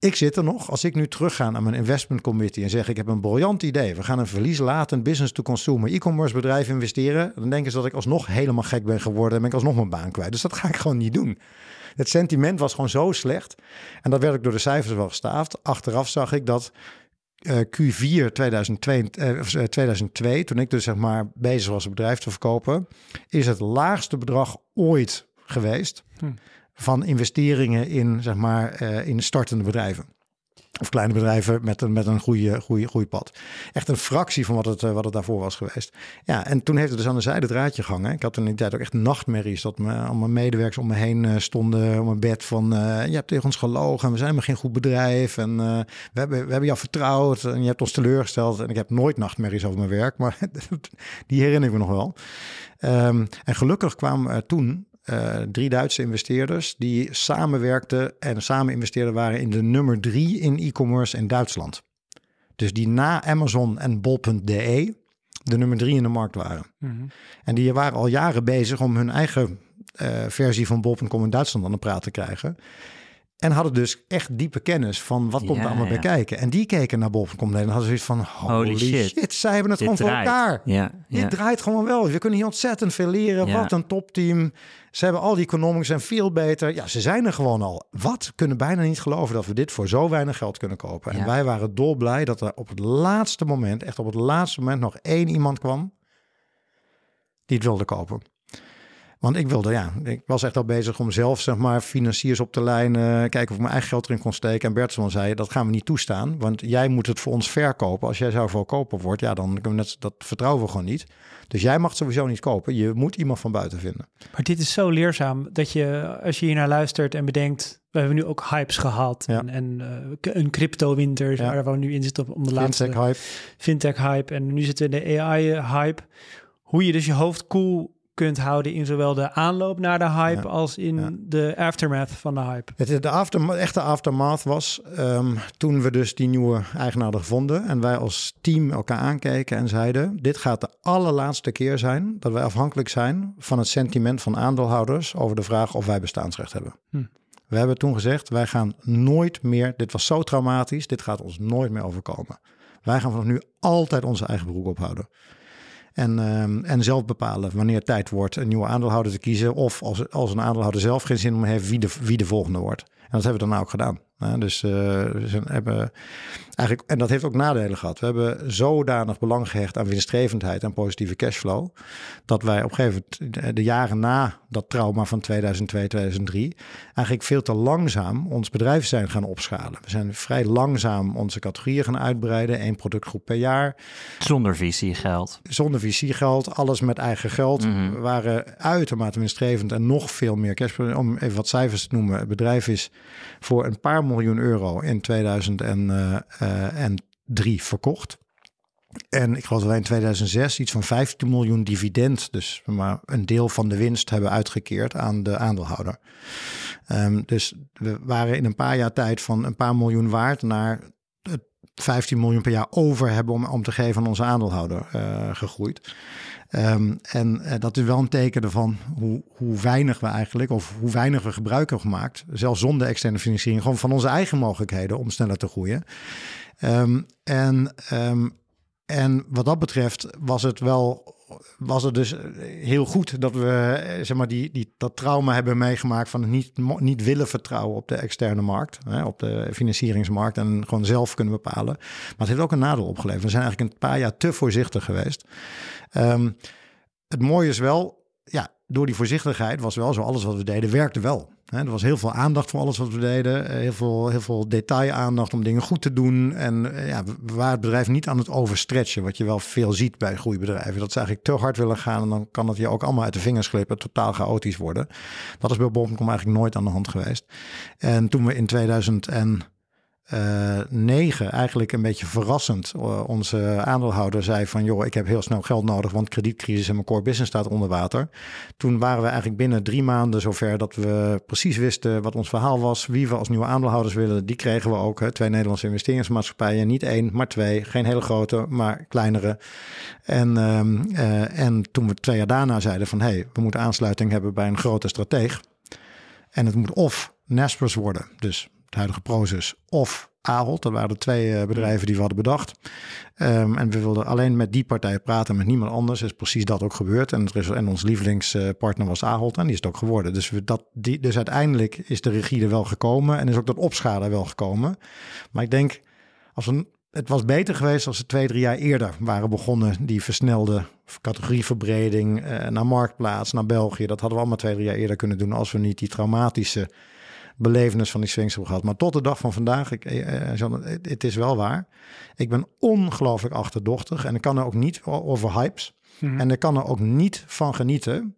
Ik zit er nog. Als ik nu terugga naar mijn investment committee en zeg: Ik heb een briljant idee. We gaan een verlieslatend business to consumer e-commerce bedrijf investeren. Dan denken ze dat ik alsnog helemaal gek ben geworden. En ben ik alsnog mijn baan kwijt. Dus dat ga ik gewoon niet doen. Het sentiment was gewoon zo slecht. En dat werd ik door de cijfers wel gestaafd. Achteraf zag ik dat uh, Q4 2002, uh, 2002, toen ik dus zeg maar bezig was het bedrijf te verkopen, is het laagste bedrag ooit geweest. Hm van investeringen in, zeg maar, uh, in startende bedrijven. Of kleine bedrijven met een, met een goede, goede groeipad. Echt een fractie van wat het, uh, wat het daarvoor was geweest. Ja, en toen heeft het dus aan de zijde draadje gehangen. Ik had in die tijd ook echt nachtmerries. Dat me, allemaal medewerkers om me heen uh, stonden op mijn bed van... je hebt tegen ons gelogen en we zijn maar geen goed bedrijf. En we, hebben, we hebben jou vertrouwd en je hebt ons teleurgesteld. En ik heb nooit nachtmerries over mijn werk, maar die herinner ik me nog wel. Um, en gelukkig kwam toen uh, drie Duitse investeerders die samenwerkten en samen investeerden waren in de nummer drie in e-commerce in Duitsland. Dus die na Amazon en bol.de de nummer drie in de markt waren. Mm -hmm. En die waren al jaren bezig om hun eigen uh, versie van bol.com in Duitsland aan de praat te krijgen. En hadden dus echt diepe kennis van wat komt ja, er allemaal ja. bij kijken. En die keken naar Bol.com en hadden zoiets van... Holy, shit. shit, zij hebben het Dit gewoon draait. voor elkaar. Ja, Dit draait gewoon wel. We kunnen hier ontzettend veel leren. Wat een topteam. Ze hebben al die economics en veel beter. Ja, ze zijn er gewoon al. Wat? Kunnen bijna niet geloven dat we dit voor zo weinig geld kunnen kopen. En wij waren dolblij dat er op het laatste moment, echt op het laatste moment, nog één iemand kwam die het wilde kopen. Want ik wilde, ja, ik was echt al bezig om zelf, zeg maar, financiers op te lijnen, kijken of ik mijn eigen geld erin kon steken. En Bertelsmann zei, dat gaan we niet toestaan, want jij moet het voor ons verkopen. Als jij zou verkopen wordt, ja, dan kunnen we net, dat vertrouwen we gewoon niet. Dus jij mag sowieso niet kopen. Je moet iemand van buiten vinden. Maar dit is zo leerzaam dat je, als je hier naar luistert en bedenkt, we hebben nu ook hypes gehad ja. en, en uh, een crypto winter, ja. waar we nu in zitten om de laatste fintech hype. Fintech hype en nu zitten we in de AI hype. Hoe je dus je hoofd cool kunt houden in zowel de aanloop naar de hype ja, als in ja. de aftermath van de hype. Het, de after, echte aftermath was um, toen we dus die nieuwe eigenaar hadden gevonden en wij als team elkaar aankeken en zeiden: dit gaat de allerlaatste keer zijn dat wij afhankelijk zijn van het sentiment van aandeelhouders over de vraag of wij bestaansrecht hebben. Hm. We hebben toen gezegd: wij gaan nooit meer. Dit was zo traumatisch. Dit gaat ons nooit meer overkomen. Wij gaan vanaf nu altijd onze eigen broek ophouden. En, um, en zelf bepalen wanneer het tijd wordt een nieuwe aandeelhouder te kiezen. Of als, als een aandeelhouder zelf geen zin om heeft, wie de, wie de volgende wordt. En dat hebben we dan ook gedaan. Dus uh, we hebben eigenlijk, en dat heeft ook nadelen gehad. We hebben zodanig belang gehecht aan winstgevendheid en positieve cashflow. Dat wij op een gegeven moment, de jaren na dat trauma van 2002, 2003, eigenlijk veel te langzaam ons bedrijf zijn gaan opschalen. We zijn vrij langzaam onze categorieën gaan uitbreiden. één productgroep per jaar. Zonder visiegeld. Zonder visiegeld, alles met eigen geld. Mm -hmm. We waren uitermate winstgevend en nog veel meer cashflow. Om even wat cijfers te noemen. Het bedrijf is voor een paar miljoen euro in 2003 verkocht. En ik geloof dat wij in 2006 iets van 15 miljoen dividend, dus maar een deel van de winst hebben uitgekeerd aan de aandeelhouder. Um, dus we waren in een paar jaar tijd van een paar miljoen waard naar 15 miljoen per jaar over hebben om, om te geven aan onze aandeelhouder uh, gegroeid. Um, en uh, dat is wel een teken ervan hoe, hoe weinig we eigenlijk, of hoe weinig we gebruik hebben gemaakt, zelfs zonder externe financiering, gewoon van onze eigen mogelijkheden om sneller te groeien. Um, en um, en wat dat betreft was het wel was het dus heel goed dat we eh, zeg maar, die, die, dat trauma hebben meegemaakt van het niet, niet willen vertrouwen op de externe markt, hè, op de financieringsmarkt en gewoon zelf kunnen bepalen. Maar het heeft ook een nadeel opgeleverd. We zijn eigenlijk een paar jaar te voorzichtig geweest. Um, het mooie is wel, ja, door die voorzichtigheid was wel zo, alles wat we deden werkte wel. er was heel veel aandacht voor alles wat we deden. Eh, heel veel, heel veel detailaandacht om dingen goed te doen. En eh, ja, we waren het bedrijf niet aan het overstretchen. Wat je wel veel ziet bij groeibedrijven. Dat ze eigenlijk te hard willen gaan. En dan kan het je ook allemaal uit de vingers glippen. Totaal chaotisch worden. Dat is bij Bol.com eigenlijk nooit aan de hand geweest. En toen we in 2000 en uh, negen eigenlijk een beetje verrassend. Uh, onze aandeelhouder zei van joh, ik heb heel snel geld nodig, want kredietcrisis en mijn core business staat onder water. Toen waren we eigenlijk binnen drie maanden zover dat we precies wisten wat ons verhaal was, wie we als nieuwe aandeelhouders willen. Die kregen we ook. Hè, twee Nederlandse investeringsmaatschappijen, niet één, maar twee. Geen hele grote, maar kleinere. En, um, uh, en toen we twee jaar daarna zeiden van hé, hey, we moeten aansluiting hebben bij een grote strateeg. En het moet of Naspers worden, dus het huidige Prozus, of Ahold. Dat waren de twee uh, bedrijven die we hadden bedacht. Um, en we wilden alleen met die partijen praten, met niemand anders. Is precies dat ook gebeurd. En, is, en ons lievelingspartner was Ahold en die is het ook geworden. Dus, we dat, die, dus uiteindelijk is de regie er wel gekomen en is ook dat opschalen wel gekomen. Maar ik denk, als we het was beter geweest als ze twee, drie jaar eerder waren begonnen. Die versnelde categorieverbreding uh, naar Marktplaats, naar België. Dat hadden we allemaal twee, drie jaar eerder kunnen doen als we niet die traumatische belevenis van die swings hebben gehad. Maar tot de dag van vandaag, ik, eh, eh het is wel waar. Ik ben ongelooflijk achterdochtig en ik kan er ook niet over hypes. Mhm. En ik kan er ook niet van genieten.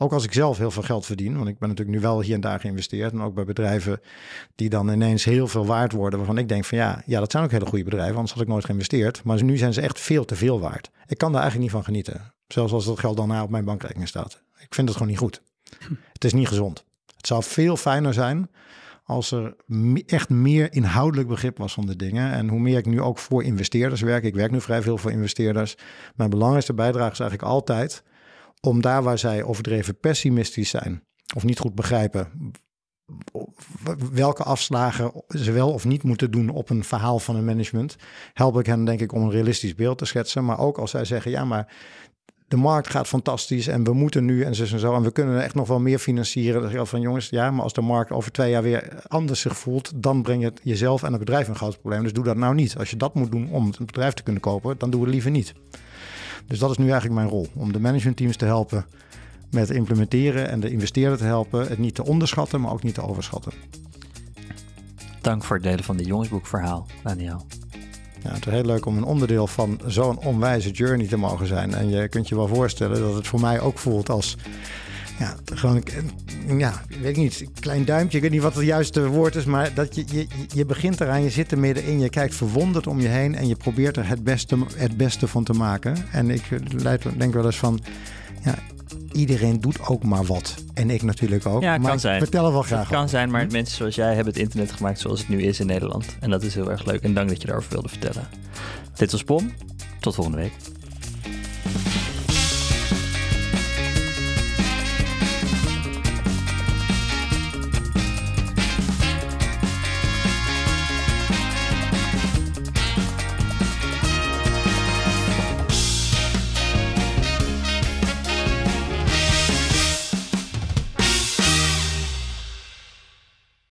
Ook als ik zelf heel veel geld verdien, want ik ben natuurlijk nu wel hier en daar geïnvesteerd. En ook bij bedrijven die dan ineens heel veel waard worden. Waarvan ik denk van ja, ja dat zijn ook hele goede bedrijven, anders had ik nooit geïnvesteerd. Maar nu zijn ze echt veel te veel waard. Ik kan daar eigenlijk niet van genieten. Zelfs als dat geld dan op mijn bankrekening staat. Ik vind het gewoon niet goed. Het is niet gezond. Het zou veel fijner zijn als er echt meer inhoudelijk begrip was van de dingen. En hoe meer ik nu ook voor investeerders werk, ik werk nu vrij veel voor investeerders. Mijn belangrijkste bijdrage is eigenlijk altijd om daar waar zij overdreven pessimistisch zijn of niet goed begrijpen welke afslagen ze wel of niet moeten doen op een verhaal van een management, help ik hen denk ik om een realistisch beeld te schetsen. Maar ook als zij zeggen, ja, maar de markt gaat fantastisch en we moeten nu en zo en we kunnen echt nog wel meer financieren. Dat van jongens, ja, maar als de markt over twee jaar weer anders zich voelt, dan breng je jezelf en het bedrijf een groot probleem. Dus doe dat nou niet. Als je dat moet doen om het bedrijf te kunnen kopen, dan doe het liever niet. Dus dat is nu eigenlijk mijn rol, om de managementteams te helpen met implementeren en de investeerder te helpen, het niet te onderschatten, maar ook niet te overschatten. Dank voor het delen van dit jongensboekverhaal, Daniel. Ja, het is heel leuk om een onderdeel van zo'n onwijze journey te mogen zijn. En je kunt je wel voorstellen dat het voor mij ook voelt als ja, gewoon, ja, weet ik niet, klein duimpje. Ik weet niet wat het juiste woord is, maar dat je, je, je begint eraan, je zit er middenin, je kijkt verwonderd om je heen en je probeert er het beste, het beste van te maken. En ik denk wel eens van, ja, iedereen doet ook maar wat. En ik natuurlijk ook. Ja, maar kan zijn. vertel er wel graag. Het kan zijn, maar mensen zoals jij hebben het internet gemaakt zoals het nu is in Nederland. En dat is heel erg leuk. En dank dat je daarover wilde vertellen. Dit was Pom. Tot volgende week.